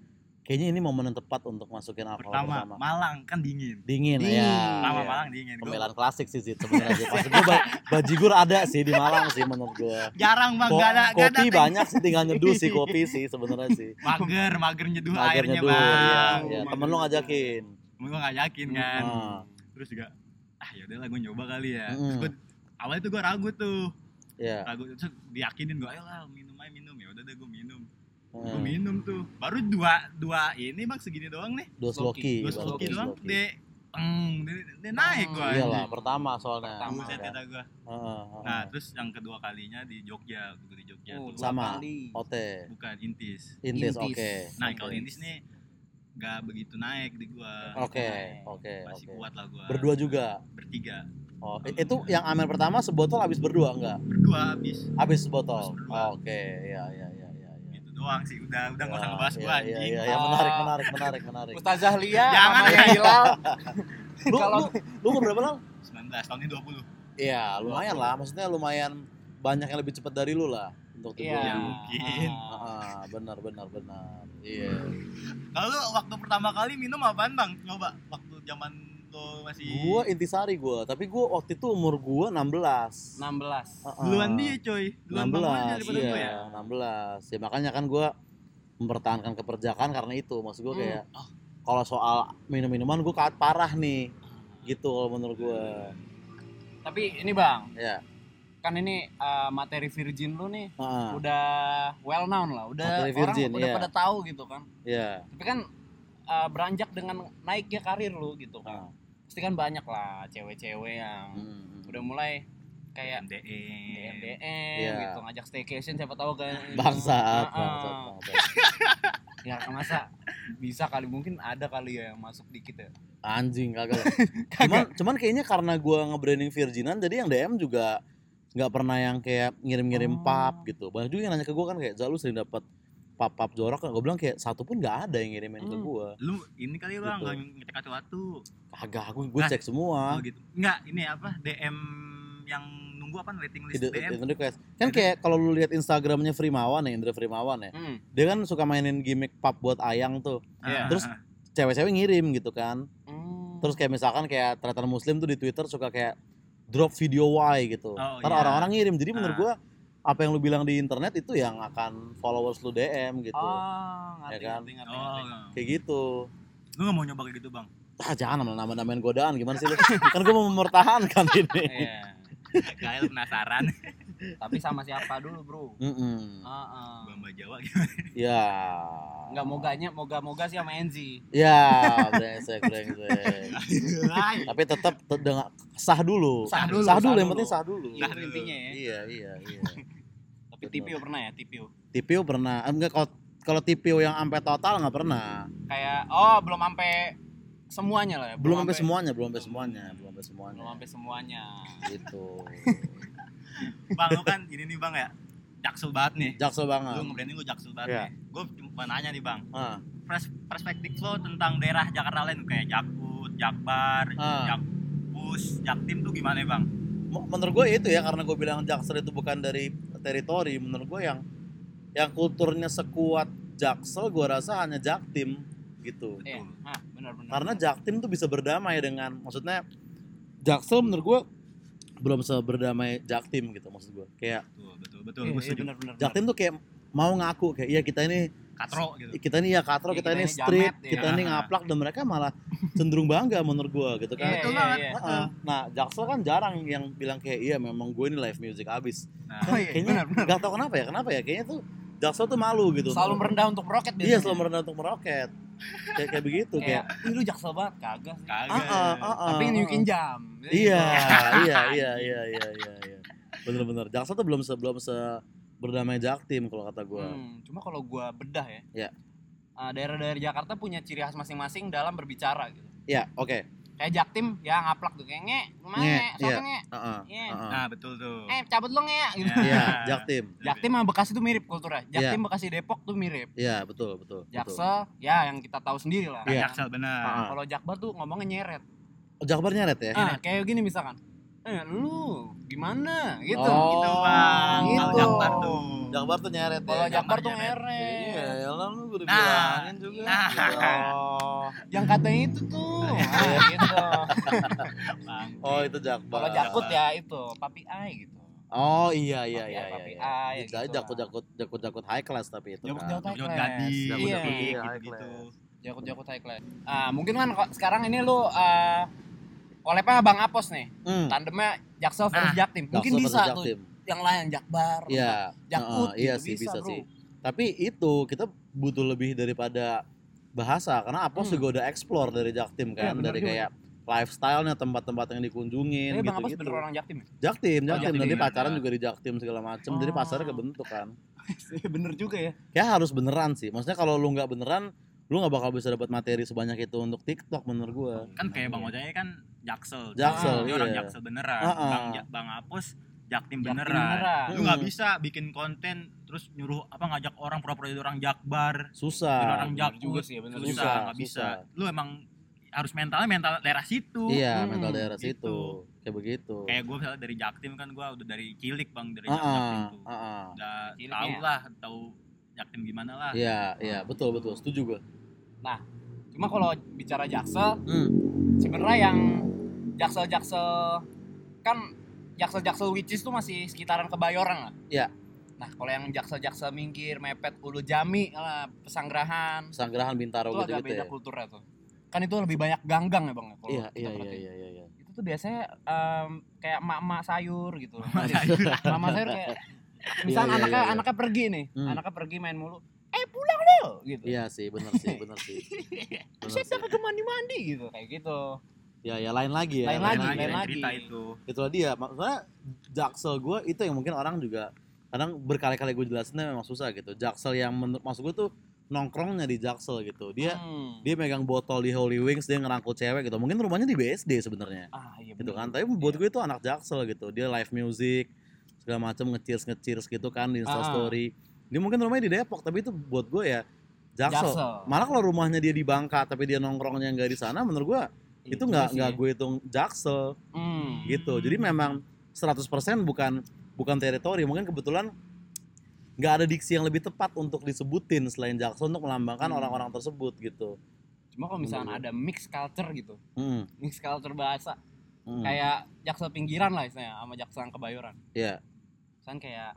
kayaknya ini momen yang tepat untuk masukin alkohol Pertama, pertama. Malang kan dingin. Dingin, Dingin. ya. Pertama ya. Malang dingin. Gua Pembelaan klasik sih Zid sebenarnya sih. Maksud gue ba- bajigur ada sih di Malang sih menurut gue. jarang bang, Ko- gak ada, gak ada. kopi banyak sih tinggal nyeduh sih kopi sih sebenarnya sih. Mager, mager nyeduh Mager airnya nyeduh, bang. ya, ya. Temen lu ngajakin. Temen gua ngajakin kan. Ah. Terus juga, ah yaudahlah gue nyoba kali ya. Mm. Terus gua, awalnya tuh gue ragu tuh. Ya. Ragu, terus diyakinin gue, ayolah minum aja minum. Ya udah deh gue minum. Gue Hmm. minum tuh. Baru dua, dua ini bang segini doang nih. Dos Loki. Loki, Gue baru sloki doang. Dia, eng, dia, naik gue. Hmm, Iyalah, pertama soalnya. Pertama. Buset Kan. kata gue. Heeh, heeh. Nah terus yang kedua kalinya di Jogja, gue di Jogja Oh, tuh. dua Sama. kali. Ote, Bukan intis. Intis, Intis. oke. Nah Oke. kalau intis nih nggak begitu naik di gua. Oke, oke, Masih oke. kuat lah gua. Berdua juga. Bertiga. Oh, i- itu yang Amer pertama sebotol habis berdua enggak? Berdua habis. Habis sebotol. Oke, ya ya ya ya ya. Gitu doang sih. Udah udah nggak usah Ya, ngebahas ya, gua ya, anjing. ya, ya, menarik, menarik, menarik, menarik. Ustazah Lia Jangan, ya. yang Hilal. Lu, Kalau lu, lu umur berapa lang? 19 tahun ini 20. Iya, lumayan lah. Maksudnya lumayan banyak yang lebih cepat dari lu lah untuk tubuh. Iya. Ya, mungkin. Ah, benar, benar, benar. Iya. Lalu waktu pertama kali minum apaan bang? Nyoba waktu zaman lo masih. Gua intisari gua, tapi gua waktu itu umur gua 16. 16. Ah, Duluan dia coy. Duluan bang Boy 16, daripada iya, gua ya. 16. Ya makanya kan gua mempertahankan keperjakaan karena itu. Maksud gua Hmm. kayak Oh. kalau soal minum-minuman gua kaat parah nih. Gitu kalau menurut gua. Tapi ini Bang, Ya. Kan ini uh, materi virgin lu nih Heeh. udah well known lah, udah Materi virgin, orang udah iya. pada tahu gitu kan. Iya. Tapi kan uh, beranjak dengan naiknya karir lu gitu kan. Pasti kan banyak lah cewek-cewek yang Hmm. udah mulai kayak MDM. DM Iya. gitu ngajak staycation siapa tahu kan Bangsat, ah. bangsat, bangsat. ya masa bisa kali mungkin ada kali ya yang masuk dikit ya Anjing kagak. cuman cuman kayaknya karena gua nge-branding virginan jadi yang DM juga nggak pernah yang kayak ngirim-ngirim Oh. pap gitu. Banyak juga yang nanya ke gua kan kayak Zal lu sering dapat pap-pap jorok kan. Gua bilang kayak satu pun nggak ada yang ngirimin ke Hmm. gua. Lu ini kali bang Gitu. nggak ngecek sesuatu. Kagak, aku gue Nah, cek semua. Oh gitu. Enggak, ini apa? DM yang nunggu apa waiting list Ide- DM. request. Kan kayak kalau lu lihat Instagramnya Frimawan ya, Indra Frimawan ya. hmm. Dia kan suka mainin gimmick pap buat ayang tuh. Iya. Ah, Terus. Cewek-cewek ngirim gitu kan. Hmm. Terus kayak misalkan kayak tretan muslim tuh di Twitter suka kayak drop video Y gitu. Oh, Ntar iya. orang-orang ngirim. Jadi menurut Ah. gua apa yang lu bilang di internet itu yang akan followers lu DM gitu. oh ngerti, Ya kan? ngerti, ngerti, Oh, ngerti. Kayak gitu. gue gak mau nyoba kayak gitu bang. ah jangan nama namain godaan gimana sih lu kan gue mau mempertahankan ini Iya. Gael penasaran. Tapi sama siapa dulu, Bro? Mm-mm. Heeh. Bamba Jawa gimana? ya Enggak moganya, moga-moga sih sama Enzi. ya brengsek brengsek tapi tetap te- dengan sah dulu Sah dulu, sah sah dulu yang penting sah dulu Itu intinya ya. iya iya iya Tapi TPO pernah ya, TPO. TPO pernah enggak kalau kalau TPO yang sampai total nggak pernah Kayak oh, belum sampai semuanya lah ya. belum sampai semuanya belum sampai semuanya belum sampai semuanya Belum sampai semuanya. gitu Bang lu kan ini nih Bang ya. Jaksel banget nih. jaksel banget Lu ngebranding lu jaksel banget nih. Gue cuma nanya nih Bang. Pers perspektif lo tentang daerah Jakarta lain kayak Jakut, Jakbar, Ah. Jakpus, Jaktim tuh gimana Bang? Menurut gue itu ya karena gue bilang Jaksel itu bukan dari teritori menurut gue yang yang kulturnya sekuat Jaksel gue rasa hanya Jaktim gitu Iya. Ah, benar-benar. karena Jaktim tuh bisa berdamai dengan maksudnya Jaksel menurut gue belum seberdamai Jaktim gitu maksud gue kayak Betul, betul, betul. Iya, iya. Jaktim tuh kayak mau ngaku kayak iya kita ini Katro gitu. kita ini ya katro Iya, kita, kita ini street jamet, kita ya. ini ngaplak dan mereka malah cenderung bangga menurut gue gitu kan Iya, Betul iya, banget. iya. Nah, Jaksel kan jarang yang bilang kayak iya memang gue ini live music abis. Nah, Oh iya, Kayaknya benar-benar. nggak tahu kenapa ya, kenapa ya? Kayaknya tuh Jaksel tuh malu gitu. Selalu merendah untuk meroket Iya, selalu merendah untuk meroket. Kayak kayak begitu Kayak, lu jaksel banget kagak sih. kagak. Ah, ah, ah, ah, Tapi ah. nyukin jam. Iya, iya, iya, iya, iya, iya, iya. Bener-bener. Jaksel tuh belum se belum se berdamai Jaktim kalau kata gue. Hmm, cuma kalau gua bedah ya. Iya. ah, daerah-daerah Jakarta punya ciri khas masing-masing dalam berbicara gitu. Iya, oke. Kayak Jaktim ya ngaplak tuh kayak nge, gimana Nge, nge, soalnya iya. nge. Heeh. Iya. heeh. Nah, betul tuh. Eh, cabut lo nge gitu. Ya. Iya, Jaktim. Jaktim sama Bekasi tuh mirip kulturnya. Jaktim Bekasi Depok tuh mirip. Iya, betul, betul. betul. Jaksel ya yang kita tahu sendiri lah. Iya. Jaksel benar. Ah. Kalau Jakbar tuh ngomongnya nyeret. Oh, Jakbar nyeret ya? Ah, kayak gini misalkan. Eh, lu gimana? Gitu. Oh, Gitu bang. gitu. Kalau Jakbar tuh. Jakbar tuh nyeret ya. Kalau Jakbar tuh nyeret. Iya, ya lah lu udah Nah, bilangin juga. nah. Oh. Yang katanya itu tuh. Ah, gitu. Oh, itu Jakbar. Kalau Jakut ya itu, papi ai gitu. Oh iya iya Papi iya iya. papi iya. Bisa gitu jakut jakut jakut jakut high class tapi itu. Jakut kan. jakut high Jod class. gadis, Iya. Gitu, high gitu. class. Jakut jakut high class. Ah, mungkin kan kok sekarang ini lu uh, collab-nya Bang Apos nih. Hmm. Tandemnya Jaksel versus Nah, Jaktim. Mungkin bisa tuh yang lain Jakbar. Iya. Jakut Heeh, iya gitu, sih bisa bro. sih. Tapi itu kita butuh lebih daripada bahasa karena Apos Hmm. juga udah explore dari Jaktim Iya, kan bener dari juga. kayak lifestyle-nya tempat-tempat yang dikunjungin Eh, Bang gitu Apos bener orang Jaktim ya? Jaktim, Oh, Jaktim, Jaktim nanti juga. pacaran juga di Jaktim segala macem, jadi Oh. pasarnya kebentuk kan. bener juga ya. Kayak harus beneran sih. Maksudnya kalau lu nggak beneran, lu nggak bakal bisa dapat materi sebanyak itu untuk TikTok menurut gua. Kan kayak Bang Ojanya kan Jaksel. Jaksel, Dia orang iya. Jaksel beneran. Ah, ah. Bang, Bang Apus Jaktim Jaktim beneran. beneran. Lu nggak Hmm. bisa bikin konten terus nyuruh apa ngajak orang pura-pura jadi orang Jakbar, jadi Susah. orang bener Jakut. juga sih, bener susah, juga. nggak bisa. Susah. Lu emang harus mentalnya mental daerah situ. Iya, Hmm, mental daerah gitu. situ. Kayak begitu. Kayak gue misalnya dari Jaktim kan gue udah dari cilik bang dari Ah, Jaktim ah, tuh. ah, ah. Udah tahu ya? lah, tahu Jaktim gimana lah. Iya, iya, betul betul. Setuju gua. Cuma kalau bicara Jaksel, Hmm. sebenarnya yang Jaksel-Jaksel kan Jaksel-Jaksel which is tuh masih sekitaran Kebayoran lah. Iya. Nah, kalau yang Jaksel-Jaksel minggir, mepet Ulu Jami, lah, Pesanggerahan, Sanggerahan Bintaro itu gitu agak gitu beda ya. kulturnya tuh. Kan itu lebih banyak ganggang ya bang ya, kalau Iya, kita iya, iya, iya, iya, iya. Itu tuh biasanya em, kayak emak-emak sayur gitu. sayur. Mama sayur kayak misalnya iya, anaknya iya, iya. anaknya pergi nih, Hmm. anaknya pergi main mulu. Eh pulang lo gitu. Iya sih, bener sih, bener sih. Saya sih. ke mandi-mandi gitu kayak gitu. Ya, ya lain lagi ya. Lain lagi, Lain lain lagi, lagi. cerita itu. Itulah dia. Maksudnya Jaksel gue itu yang mungkin orang juga kadang berkali-kali gue jelasinnya memang susah gitu. Jaksel yang menurut maksud gue tuh nongkrongnya di Jaksel gitu. Dia Hmm. dia megang botol di Holy Wings, dia ngerangkul cewek gitu. Mungkin rumahnya di BSD sebenarnya. ah iya Gitu kan. Tapi buat gue itu anak Jaksel gitu. Dia live music segala macam nge-cheers nge-cheers gitu kan di Insta Ah. story. Dia mungkin rumahnya di Depok, tapi itu buat gue ya Jaksel. Jaksel. Malah kalau rumahnya dia di Bangka tapi dia nongkrongnya nggak di sana menurut gue Iya itu nggak nggak ya. gue hitung Jaksel Hmm. gitu. Jadi memang 100% bukan bukan teritori. Mungkin kebetulan nggak ada diksi yang lebih tepat untuk disebutin selain Jaksel untuk melambangkan Hmm. orang-orang tersebut gitu. Cuma kalau misalnya Bener. ada mix culture gitu, Hmm, mix culture bahasa, hmm. kayak jaksel pinggiran lah istilahnya sama jaksel yang kebayoran. Iya. Misalnya kayak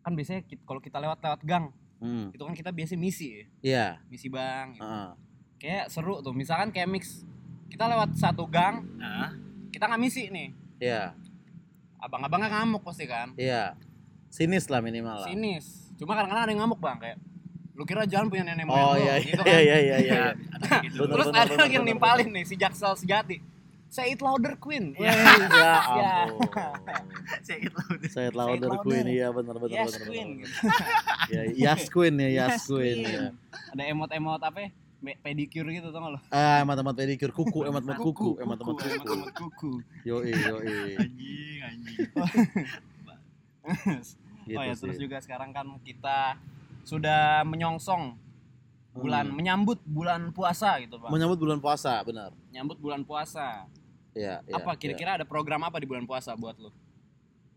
kan biasanya kalau kita lewat-lewat gang, Hmm, itu kan kita biasa misi ya, Iya. misi bang. gitu. heeh. Kayak seru tuh, misalkan kayak mix kita lewat satu gang Nah, kita nggak misi nih Iya, abang-abangnya ngamuk pasti kan iya. Sinis lah minimal lah. sinis cuma kadang-kadang ada yang ngamuk bang kayak lu kira jalan punya nenek Oh moyang lu?" iya gitu iya kan. iya iya iya. ya, ada kayak gitu. Bener, terus bener, ada bener, lagi yang bener, nimpalin nih si jaksel sejati say it louder queen Ya Ya. ampun. Loh. Saya louder louder. queen iya benar benar yes benar. queen benar. Ya Yas queen ya Yas Yes, queen queen. ya. ada emot-emot apa ya? Pedicure gitu tau gak lo Ah, emat-emat pedicure kuku, emat-emat kuku, emat-emat kuku. emot-emot kuku Yoi, yoi. Anjing, anjing. Gitu oh ya sih. terus juga sekarang kan kita sudah menyongsong bulan Hmm. menyambut bulan puasa gitu bang menyambut bulan puasa, benar. menyambut bulan puasa Iya, iya. apa kira-kira ada program apa di bulan puasa buat lo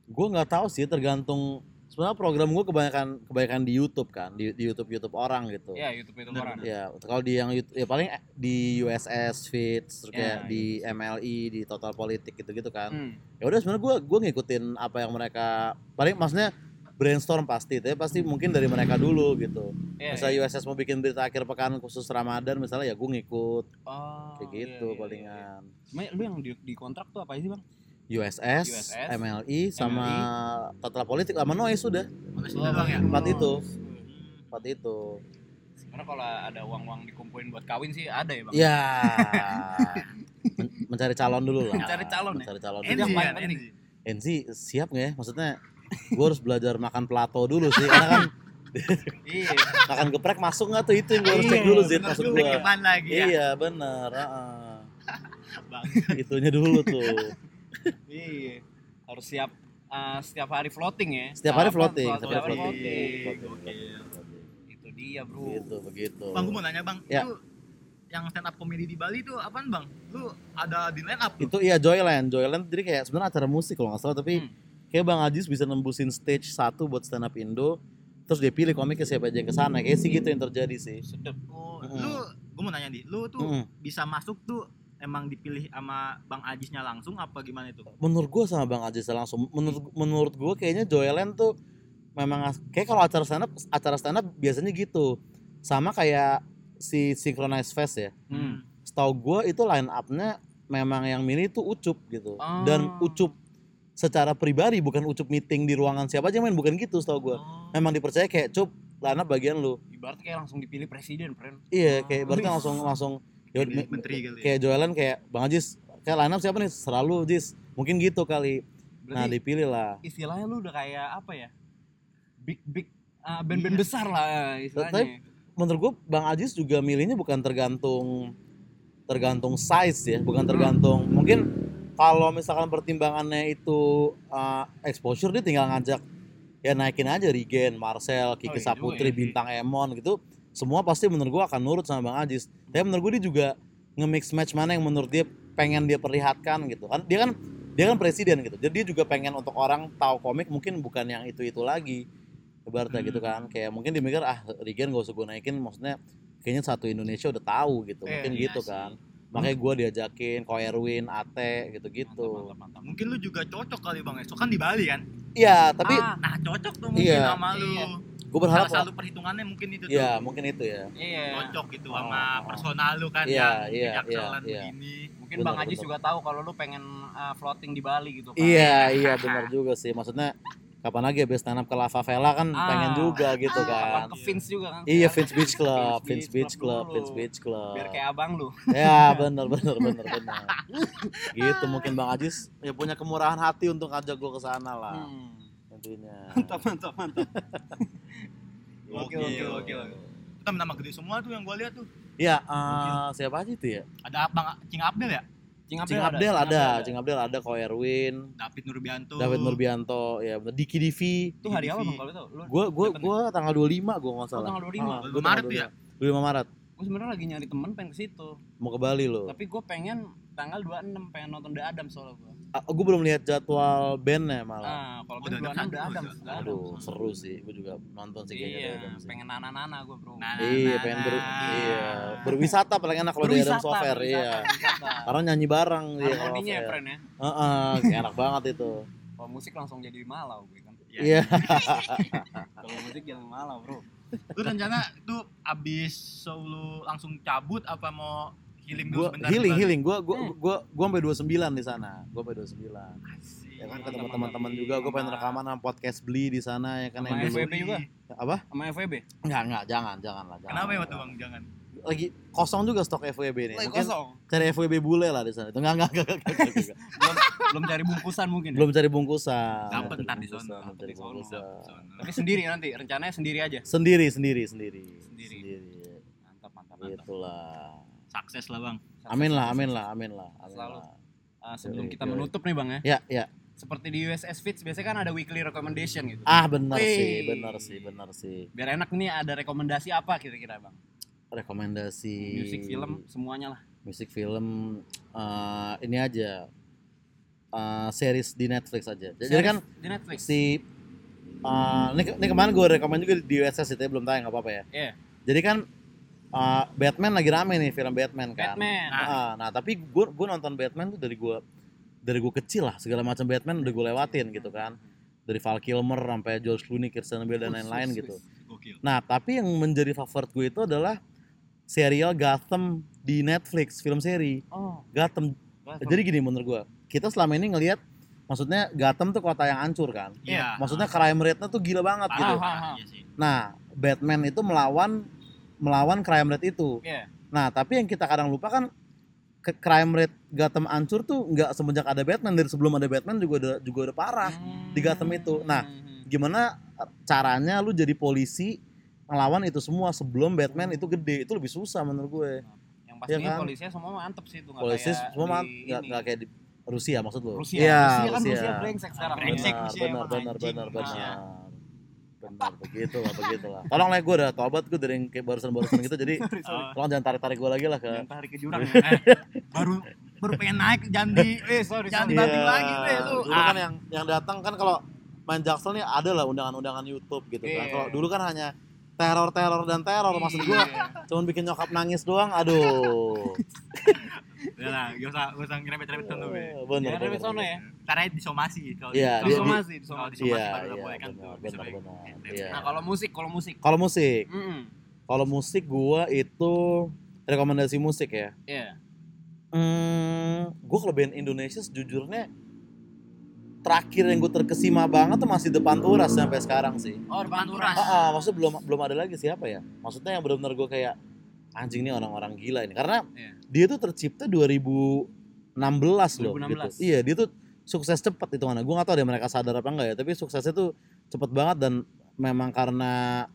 Gue nggak tahu sih, tergantung sebenarnya program gue kebanyakan kebanyakan di YouTube kan, di, di YouTube YouTube orang gitu. ya YouTube itu Bener, orang. Ya, kalau di yang YouTube- ya paling di USS Fits, terus kayak Ya, di MLI, di Total Politik gitu-gitu kan. Hmm. Ya udah sebenarnya gue gue ngikutin apa yang mereka paling maksudnya brainstorm pasti, tapi pasti mungkin dari mereka dulu gitu. Ya, Misalnya ya. USS mau bikin berita akhir pekan khusus Ramadan misalnya ya gue ngikut Oh, kayak gitu iya, iya, palingan. iya. Sebenarnya lu yang di, di kontrak tuh apa sih bang? USS, USS, MLI sama Total Politik sama Noise sudah. Mana sih doang ya? Empat itu. Hmm. Empat itu. Sebenarnya kalau ada uang-uang dikumpulin buat kawin sih ada ya bang. Ya. Men- mencari calon dulu lah. Mencari calon ya? Mencari calon dulu. yang Enzi paling kan, penting. Enzi. Siap nggak ya? Maksudnya gue harus belajar makan plato dulu sih karena kan Iya. makan geprek masuk nggak tuh itu yang gue harus cek Iya, dulu sih maksud juga, gue Gimana lagi ya? iya bener heeh. Bang. itunya dulu tuh Iya. Harus siap eh, setiap hari floating ya. setiap hari floating setiap hari floating floating. Floating, floating. Itu dia bro. gitu begitu Bang, gue mau nanya bang, Ya. itu yang stand up comedy di Bali itu apaan bang? Lu ada di line up lu? itu iya Joyland Joyland jadi kayak sebenarnya acara musik kalau nggak salah tapi Hmm. kayak Bang Ajis bisa nembusin stage satu buat stand up Indo terus dia pilih komiknya siapa aja yang ke sana kayak sih gitu yang terjadi sih Sedep. Oh, Mm-mm. lu, gue mau nanya nih, lu tuh Mm-mm. bisa masuk tuh emang dipilih sama Bang Ajisnya langsung apa gimana itu? menurut gua sama Bang Ajis langsung menurut menurut gua kayaknya Joyland tuh memang kayak kalau acara stand up acara stand up biasanya gitu sama kayak si Synchronize Fest ya Hmm. setahu gua itu line up-nya memang yang milih itu Ucup gitu dan Oh. Ucup secara pribadi bukan Ucup meeting di ruangan siapa aja main bukan gitu setahu gua Oh. memang dipercaya kayak Cup line up bagian lu Ibarat kayak langsung dipilih presiden, friend. Iya, kayak Oh. berarti langsung langsung ya menteri kali ya? kayak Joelan kayak Bang Ajis kayak line up siapa nih? Selalu Jis. Mungkin gitu kali. Nah, Berarti dipilih lah. istilahnya lu udah kayak apa ya? Big big uh, band-band Iya. besar lah istilahnya. Tapi- Menurut gua Bang Ajis juga milihnya bukan tergantung tergantung size ya, bukan tergantung mungkin kalau misalkan pertimbangannya itu uh, exposure dia tinggal ngajak ya naikin aja Regen, Marcel, Kiki Oh, iya Saputri, ya. Bintang Emon gitu. Semua pasti menurut gua akan nurut sama Bang Ajis. Tapi menurut gua dia juga nge-mix match mana yang menurut dia pengen dia perlihatkan gitu kan. Dia kan dia kan presiden gitu. Jadi dia juga pengen untuk orang tahu komik mungkin bukan yang itu-itu lagi. Ibaratnya Hmm. gitu kan. Kayak mungkin dia mikir ah Regen gak usah gue naikin maksudnya kayaknya satu Indonesia udah tahu gitu. Eh, Mungkin iya gitu sih. kan. Makanya gua diajakin Ko Erwin, Ate gitu-gitu. Mantap, mantap, mantap. Mungkin lu juga cocok kali bang, esok kan di Bali kan? Iya, tapi Ah, Nah cocok tuh mungkin Iya. sama lu. Iya. Gue berharap Salah satu perhitungannya mungkin itu tuh. Iya, mungkin itu ya. iya. Cocok gitu Oh, sama oh. personal lu kan Iya, iya, iya, iya. begini. Mungkin Benar, Bang Ajis benar. juga tahu kalau lu pengen uh, floating di Bali gitu kan. Iya, iya benar juga sih. Maksudnya kapan lagi habis stand up ke La Favela kan Ah. pengen juga gitu Kapan kan. ke Vince juga kan. Iya, Ya, Vince Beach Club, Vince Vince Beach Beach Club. Vince Beach Club. Biar kayak abang lu. Ya, benar benar benar benar. gitu mungkin Bang Ajis ya punya kemurahan hati untuk ngajak gue ke sana lah Hmm. intinya. Mantap, mantap, mantap. Oke, Gokil. oke, oke. Itu nama gede semua tuh yang gua lihat tuh. Iya, eh, siapa aja itu ya? Ada Bang Cing Abdel ya? Cing Cing Abdel ada, Cing Abdel ada, Ko Erwin, David Nurbianto. David Nurbianto, ya bener. Diki Divi. Itu hari apa bang kalau itu? Lu Gue gue gue tanggal 25 gue nggak salah. tanggal 25. Ah, gua 25 Maret tuh ya? 25 Maret. gue sebenarnya lagi nyari temen pengen ke situ Mau ke Bali lo. tapi gue pengen tanggal 26 pengen nonton The Adam soalnya gue gue belum lihat jadwal bandnya malah. ah kalau Oh, band The 26 Adam The satu, Adam The The Adam. Aduh, seru sih. Gue juga nonton sih kayaknya. The iya Adam sih. pengen nana-nana gue bro Nah, Iya, nah, pengen ber, nah. iya. berwisata paling enak kalau di Adam berwisata, iya. Karena nyanyi bareng dia kalau harmoninya ya friend ya Heeh, kayak enak banget itu. kalau musik langsung jadi malau gue kan Iya. kalau musik jangan malau bro Lu rencana tuh abis show lu langsung cabut apa mau healing dulu Gua sebentar healing Bali. healing gua gua Hmm. gua gua sampai 29 di sana. Gua sampai 29. Asik. Ya kan ketemu teman-teman juga gua pengen rekaman sama podcast beli di sana ya kan Sama yang dulu. FWB juga? Apa? Sama FWB. Enggak enggak jangan jangan lah jangan. Kenapa ya waktu bang? Jangan. Lagi kosong juga stok FWB nih. Lagi Mungkin kosong. cari FWB bule lah di sana. Itu enggak enggak enggak, enggak, enggak, enggak, enggak. belum belum cari bungkusan mungkin. ya? Belum cari bungkusan. Cari ntar di sono. cari bungkusan. Tapi sendiri nanti, rencananya sendiri aja. Sendiri sendiri sendiri. Sendiri. Mantap Mantap, mantap, mantap. Itulah. Sukses lah bang. Amin lah, amin lah, amin lah. Amin Selalu. lah. Ah, sebelum Yoi, kita yoi. menutup nih bang ya, Ya, ya. seperti di USS Fits biasanya kan ada weekly recommendation gitu. Ah, benar sih, benar sih, benar sih. Biar enak nih ada rekomendasi apa kira-kira bang? Rekomendasi Musik, film, semuanya lah. musik film eh, ini aja eh, series di Netflix aja. Jadi Series kan di Netflix. si eh, ini, ini kemarin gue rekomend juga di USS itu ya, belum tayang nggak apa-apa ya. Iya. Jadi kan eh, Batman lagi rame nih film Batman kan. Batman. Ah, nah tapi gue gue nonton Batman tuh dari gue dari gue kecil lah segala macam Batman udah gue lewatin gitu kan. Dari Val Kilmer sampai George Clooney, Christian Bale dan lain-lain gitu. Nah, tapi yang menjadi favorit gue itu adalah serial Gotham di Netflix, film seri Oh, Gotham. Gotham. Jadi gini menurut gue, kita selama ini ngelihat maksudnya Gotham tuh kota yang hancur kan. Iya. Maksudnya crime rate-nya tuh gila banget Parah, gitu. parah. Iya. Nah, Batman itu melawan melawan crime rate itu. Iya. Nah, tapi yang kita kadang lupa kan ke- crime rate Gotham hancur tuh nggak semenjak ada Batman dari sebelum ada Batman juga udah juga udah parah. Hmm. di Gotham itu. Nah, Gimana caranya lu jadi polisi ngelawan itu semua sebelum Batman itu gede itu lebih susah menurut gue. yang pastinya Iya kan? polisinya semua mantep sih itu nggak Polisi kayak semua di man- nggak kayak di Rusia maksud lu? Rusia. Iya, Rusia kan Rusia brengsek sekarang. Brengsek. Benar, Rusia benar, benar, benar, Rusia. benar. Benar, begitu lah, begitu lah. Tolong lah gue udah tobat gue dari yang kayak barusan-barusan gitu jadi Sorry, sorry. Tolong jangan tarik-tarik gue lagi lah ke Jangan tarik ke jurang. eh, baru baru pengen naik jangan di Eh, sorry, Jangan sorry. dibanting lagi, weh, lu. Dulu Ah. kan yang yang datang kan kalau main Jaksel nih ada lah undangan-undangan YouTube gitu kan. Iya. Kalau dulu kan hanya teror-teror dan teror maksud gue Iya. cuman bikin nyokap nangis doang aduh Udah lah, gak usah gak usah ngerepet-repet sono be. Bener Jangan bener, dari sono ya. Aja disomasi kalau Iya, kalau dia- Disomasi, kalau disomasi. disomasi Iya, baru udah iya, boleh kan benar, tuh. benar, benar. Iya. Nah, kalau musik, kalau musik. kalau musik Mm-mm. kalau musik gua itu rekomendasi musik ya Iya. hmm, gua kalau band Indonesia sejujurnya terakhir yang gue terkesima banget tuh masih depan turas sampai sekarang sih Oh, depan turas. Ah, ah, maksudnya belum belum ada lagi siapa ya maksudnya yang benar-benar gue kayak anjing nih orang-orang gila ini karena Iya. dia tuh tercipta 2016 loh 2016. gitu. Iya, dia tuh sukses cepet itu mana. Gue gak tahu deh mereka sadar apa enggak ya, tapi suksesnya tuh cepet banget dan memang karena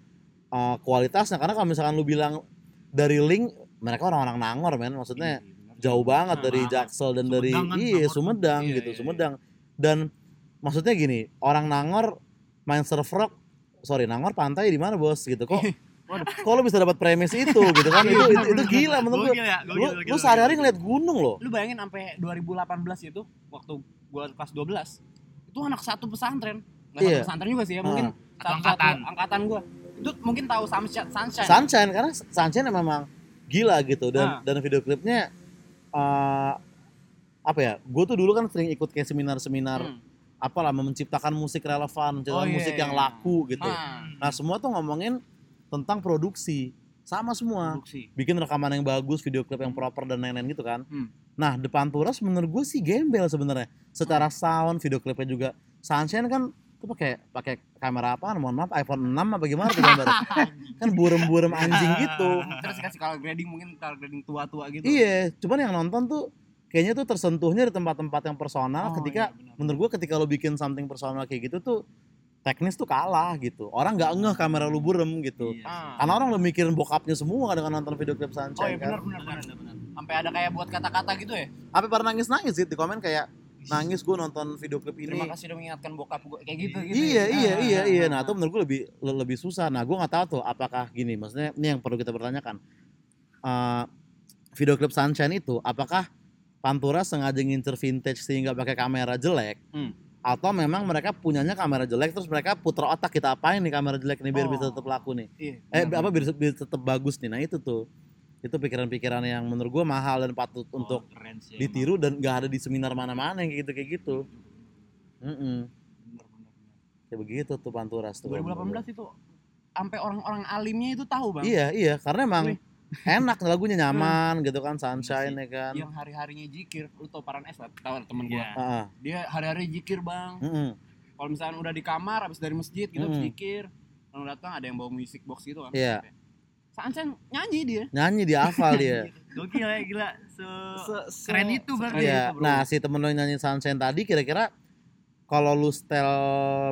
uh, kualitasnya karena kalau misalkan lu bilang dari link mereka orang-orang Nangor men maksudnya jauh banget Nah, dari. Jaksel dan dari kan, iya Nangor. Sumedang Iya, gitu iya, Sumedang dan maksudnya gini orang Nangor main surf rock sorry Nangor pantai di mana bos gitu kok kok lu bisa dapat premis itu gitu kan itu itu, itu gila menurut gue ya, lu, lu sehari-hari ngeliat gunung loh Lu bayangin sampai 2018 itu waktu gua kelas 12 itu anak satu pesantren. Nggak Iya. satu pesantren juga sih ya, mungkin Atau satu angkatan. angkatan gua. Itu mungkin tahu Sunshine. Sunshine. Sunshine karena Sunshine memang gila gitu dan Ah. dan video klipnya eh, apa ya gue tuh dulu kan sering ikut kayak seminar-seminar Hmm. apalah menciptakan musik relevan menciptakan Oh, iya, musik yang iya. laku gitu Ah, nah semua tuh ngomongin tentang produksi. Sama semua. Produksi. bikin rekaman yang bagus video klip yang proper dan lain-lain gitu kan. Hmm. nah depan turas menurut gue sih gembel sebenarnya. Secara sound video klipnya juga. Sunshine kan tuh pakai pakai kamera apa mohon maaf iPhone 6 apa gimana tuh gambar kan burem-burem anjing gitu. Terus kasih color grading mungkin color grading tua-tua gitu. Iya, cuman yang nonton tuh kayaknya tuh tersentuhnya di tempat-tempat yang personal Oh, ketika iya, menurut gua ketika lo bikin something personal kayak gitu tuh teknis tuh kalah gitu. Orang nggak ngeh kamera lu burem gitu. Iya. Ah. Karena orang udah mikirin bokapnya semua dengan nonton video klip Oh Sunshine iya kan. benar benar benar. Sampai ada kayak buat kata-kata gitu ya. Apa pada nangis-nangis sih di komen kayak nangis gua nonton video klip ini. Terima kasih udah mengingatkan bokap gue kayak gitu gitu. Iya ya. iya Ah, iya ah, iya. ah, Nah ah. itu menurut gue lebih le- lebih susah. Nah gue nggak tahu tuh apakah gini. Maksudnya ini yang perlu kita pertanyakan. Eh, video klip Sunshine itu apakah Pantura sengaja ngincer vintage sehingga pakai kamera jelek? Hmm. Atau memang mereka punyanya kamera jelek terus mereka putar otak kita apain nih kamera jelek nih biar Oh. bisa tetap laku nih? Iya. Eh benar, apa biar, biar tetap bagus nih? Nah itu tuh itu pikiran-pikiran yang menurut gue mahal dan patut Oh, untuk keren sih emang. ditiru dan gak ada di seminar mana-mana yang kayak gitu kayak gitu. Mm-mm. benar, benar, benar. Kayak begitu tuh Panturas tuh. 2018 itu sampai orang-orang alimnya itu tahu bang. Iya iya karena emang Wih. Enak lagunya nyaman gitu kan sunshine ya kan yang hari-harinya jikir lu tau Paran S lah tau temen gua Iya. Heeh. dia hari-hari jikir bang Mm-mm. kalau misalnya udah di kamar habis dari masjid gitu Mm. jikir lalu datang ada yang bawa music box gitu kan Iya. Sansan nyanyi dia nyanyi di hafal dia Gokil ya gila. Se Se- se- keren itu berarti. Iya. itu, bro. Nah, si temen lo nyanyi Sunshine tadi kira-kira kalau lu setel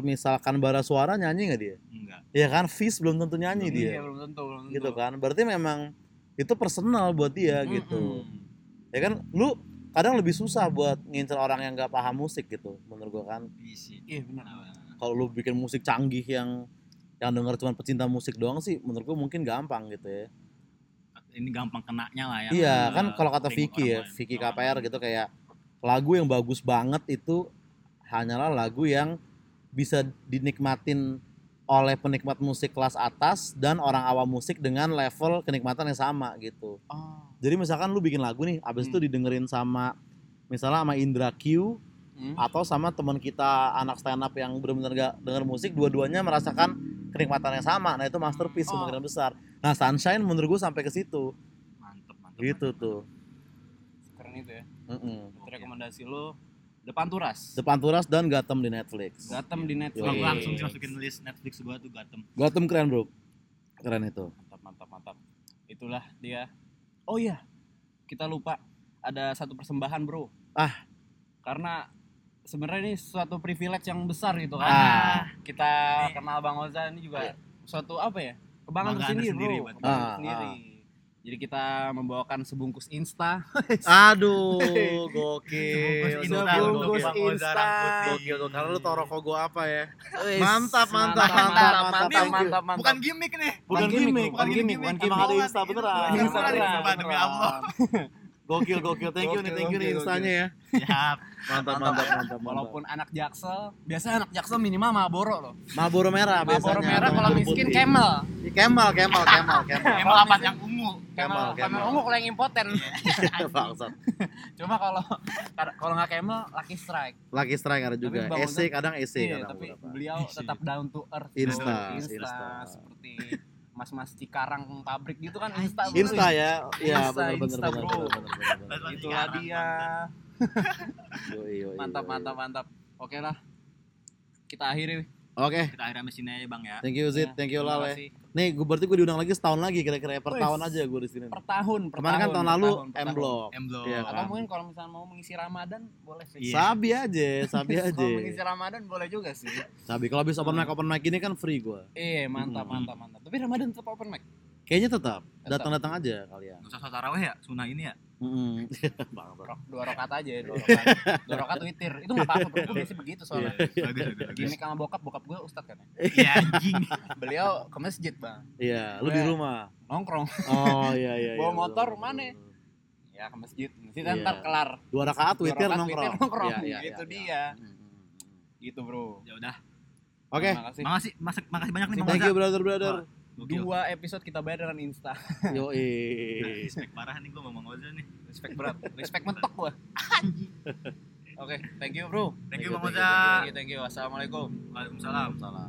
misalkan bara suara nyanyi nggak dia? Enggak. Ya kan, Fish belum tentu nyanyi Iya, dia. belum tentu belum tentu Gitu kan. Berarti memang itu personal buat dia gitu. Mm-mm. Ya kan, lu kadang lebih susah buat ngincer orang yang nggak paham musik gitu menurut gua kan. Isi. iya benar Kalau lu bikin musik canggih yang yang denger cuma pecinta musik doang sih menurut gua mungkin gampang gitu ya. Ini gampang kenanya lah ya. Iya, kan kalau kata Vicky ya. Vicky Orang KPR lain. gitu kayak lagu yang bagus banget itu hanyalah lagu yang bisa dinikmatin oleh penikmat musik kelas atas dan orang awam musik dengan level kenikmatan yang sama gitu. oh Jadi misalkan lu bikin lagu nih, abis itu Hmm. didengerin sama misalnya sama Indra Q Hmm. atau sama teman kita anak stand up yang benar-benar gak denger musik, dua-duanya merasakan kenikmatan yang sama. Nah itu masterpiece Oh. kemungkinan besar. Nah Sunshine menurut gue sampai ke situ, Mantep, mantep. gitu mantep. tuh. keren itu ya Mm-mm. Itu rekomendasi lo depan turas Depan Turas dan Gatem di Netflix. Gatem di Netflix Yoi. langsung dimasukin list Netflix gua tuh Gatem. Gatem keren bro, keren itu. mantap mantap mantap itulah dia oh iya kita lupa ada satu persembahan bro Ah. karena sebenarnya ini suatu privilege yang besar gitu kan Ah. kita kenal bang Oza ini juga suatu apa ya kebanggaan tersendiri bro buat kebanggaan kita. tersendiri Ah, jadi kita membawakan sebungkus insta Aduh, gokil. Sebungkus Insta, Gokil, sebungkus gokil. Insta. Gokil tuh. Karena lu tau rokok gua apa ya? Mantap, mantap, mantap mantap, mantap mantap. mantap mantap mantap Bukan gimmick nih. Bukan gimmick, bukan gimmick, bukan Emang gimmick. ada Insta beneran. Insta Insta beneran. demi Allah. Gokil, gokil. Thank you nih, thank you nih instanya ya. Siap. Mantap, mantap, mantap. walaupun anak jaksel biasanya anak jaksel minimal Marlboro loh Marlboro merah biasanya. Marlboro merah kalau miskin. Camel Camel, Camel, Camel, Camel. Emang apa yang ungu? Camel Camel, Camel Camel. ungu kalau yang impoten Bangsat. cuma kalau kalau nggak Camel Lucky Strike Lucky Strike ada juga. EC kadang EC Iya, kadang tapi beliau tetap down to earth. Insta, Insta. seperti mas-mas Cikarang pabrik gitu kan Insta bro. Insta ya. Iya, Insta, benar benar Insta, benar itulah Cikarang, dia Yoi, yoi, mantap yoi. mantap mantap oke lah kita akhiri Oke, Kita akhirnya mesin aja bang ya. thank you Zid, Ya, thank you terima Lal ya. kasih. Nih, gue berarti gue diundang lagi setahun lagi kira-kira ya, per Wih. tahun aja gue di sini. per tahun per Kemarin kan tahun lalu tahun, per M. Block. Emblo. Iya atau kan? mungkin kalau misalnya mau mengisi Ramadan boleh sih Iya. Sabi aja, sabi aja. kalau mengisi Ramadan boleh juga sih Sabi kalau habis open mic open mic ini kan free gue. Iya mantap Hmm. mantap mantap. Tapi Ramadan tetap open mic. Kayaknya tetap datang-datang aja kalian. Gak usah sholat taraweh ya, sunnah ini ya. Bangsat. Rok, dua rokat aja dua rokat. dua rokat witir. Itu nggak apa-apa bro. Gue biasa begitu soalnya. Bagus, bagus, bagus. Gimik sama bokap, bokap gue ustad kan. ya. Iya anjing. Beliau ke masjid bang, Iya, lu di Gue- rumah. nongkrong. Oh iya iya. Bawa iya, motor mana? Ya ke masjid. Masjid kan Iya. ntar kelar. Dua rakaat Dua witir rokat nongkrong. witir nongkrong. Iya, iya, Gitu iya, dia. iya. Gitu bro. Ya udah. Oke. Makasih, mas- makasih banyak nih Bang thank you brother brother. Gokil. Dua episode kita bayar dengan Insta. Yoi. Respect parah nih gua sama Bang Oza nih. Respect berat. Respect mentok gua. Oke, thank you bro. Thank you Thank you, Bang thank you, Oza. Thank you, thank you. Assalamualaikum. Waalaikumsalam. Salam.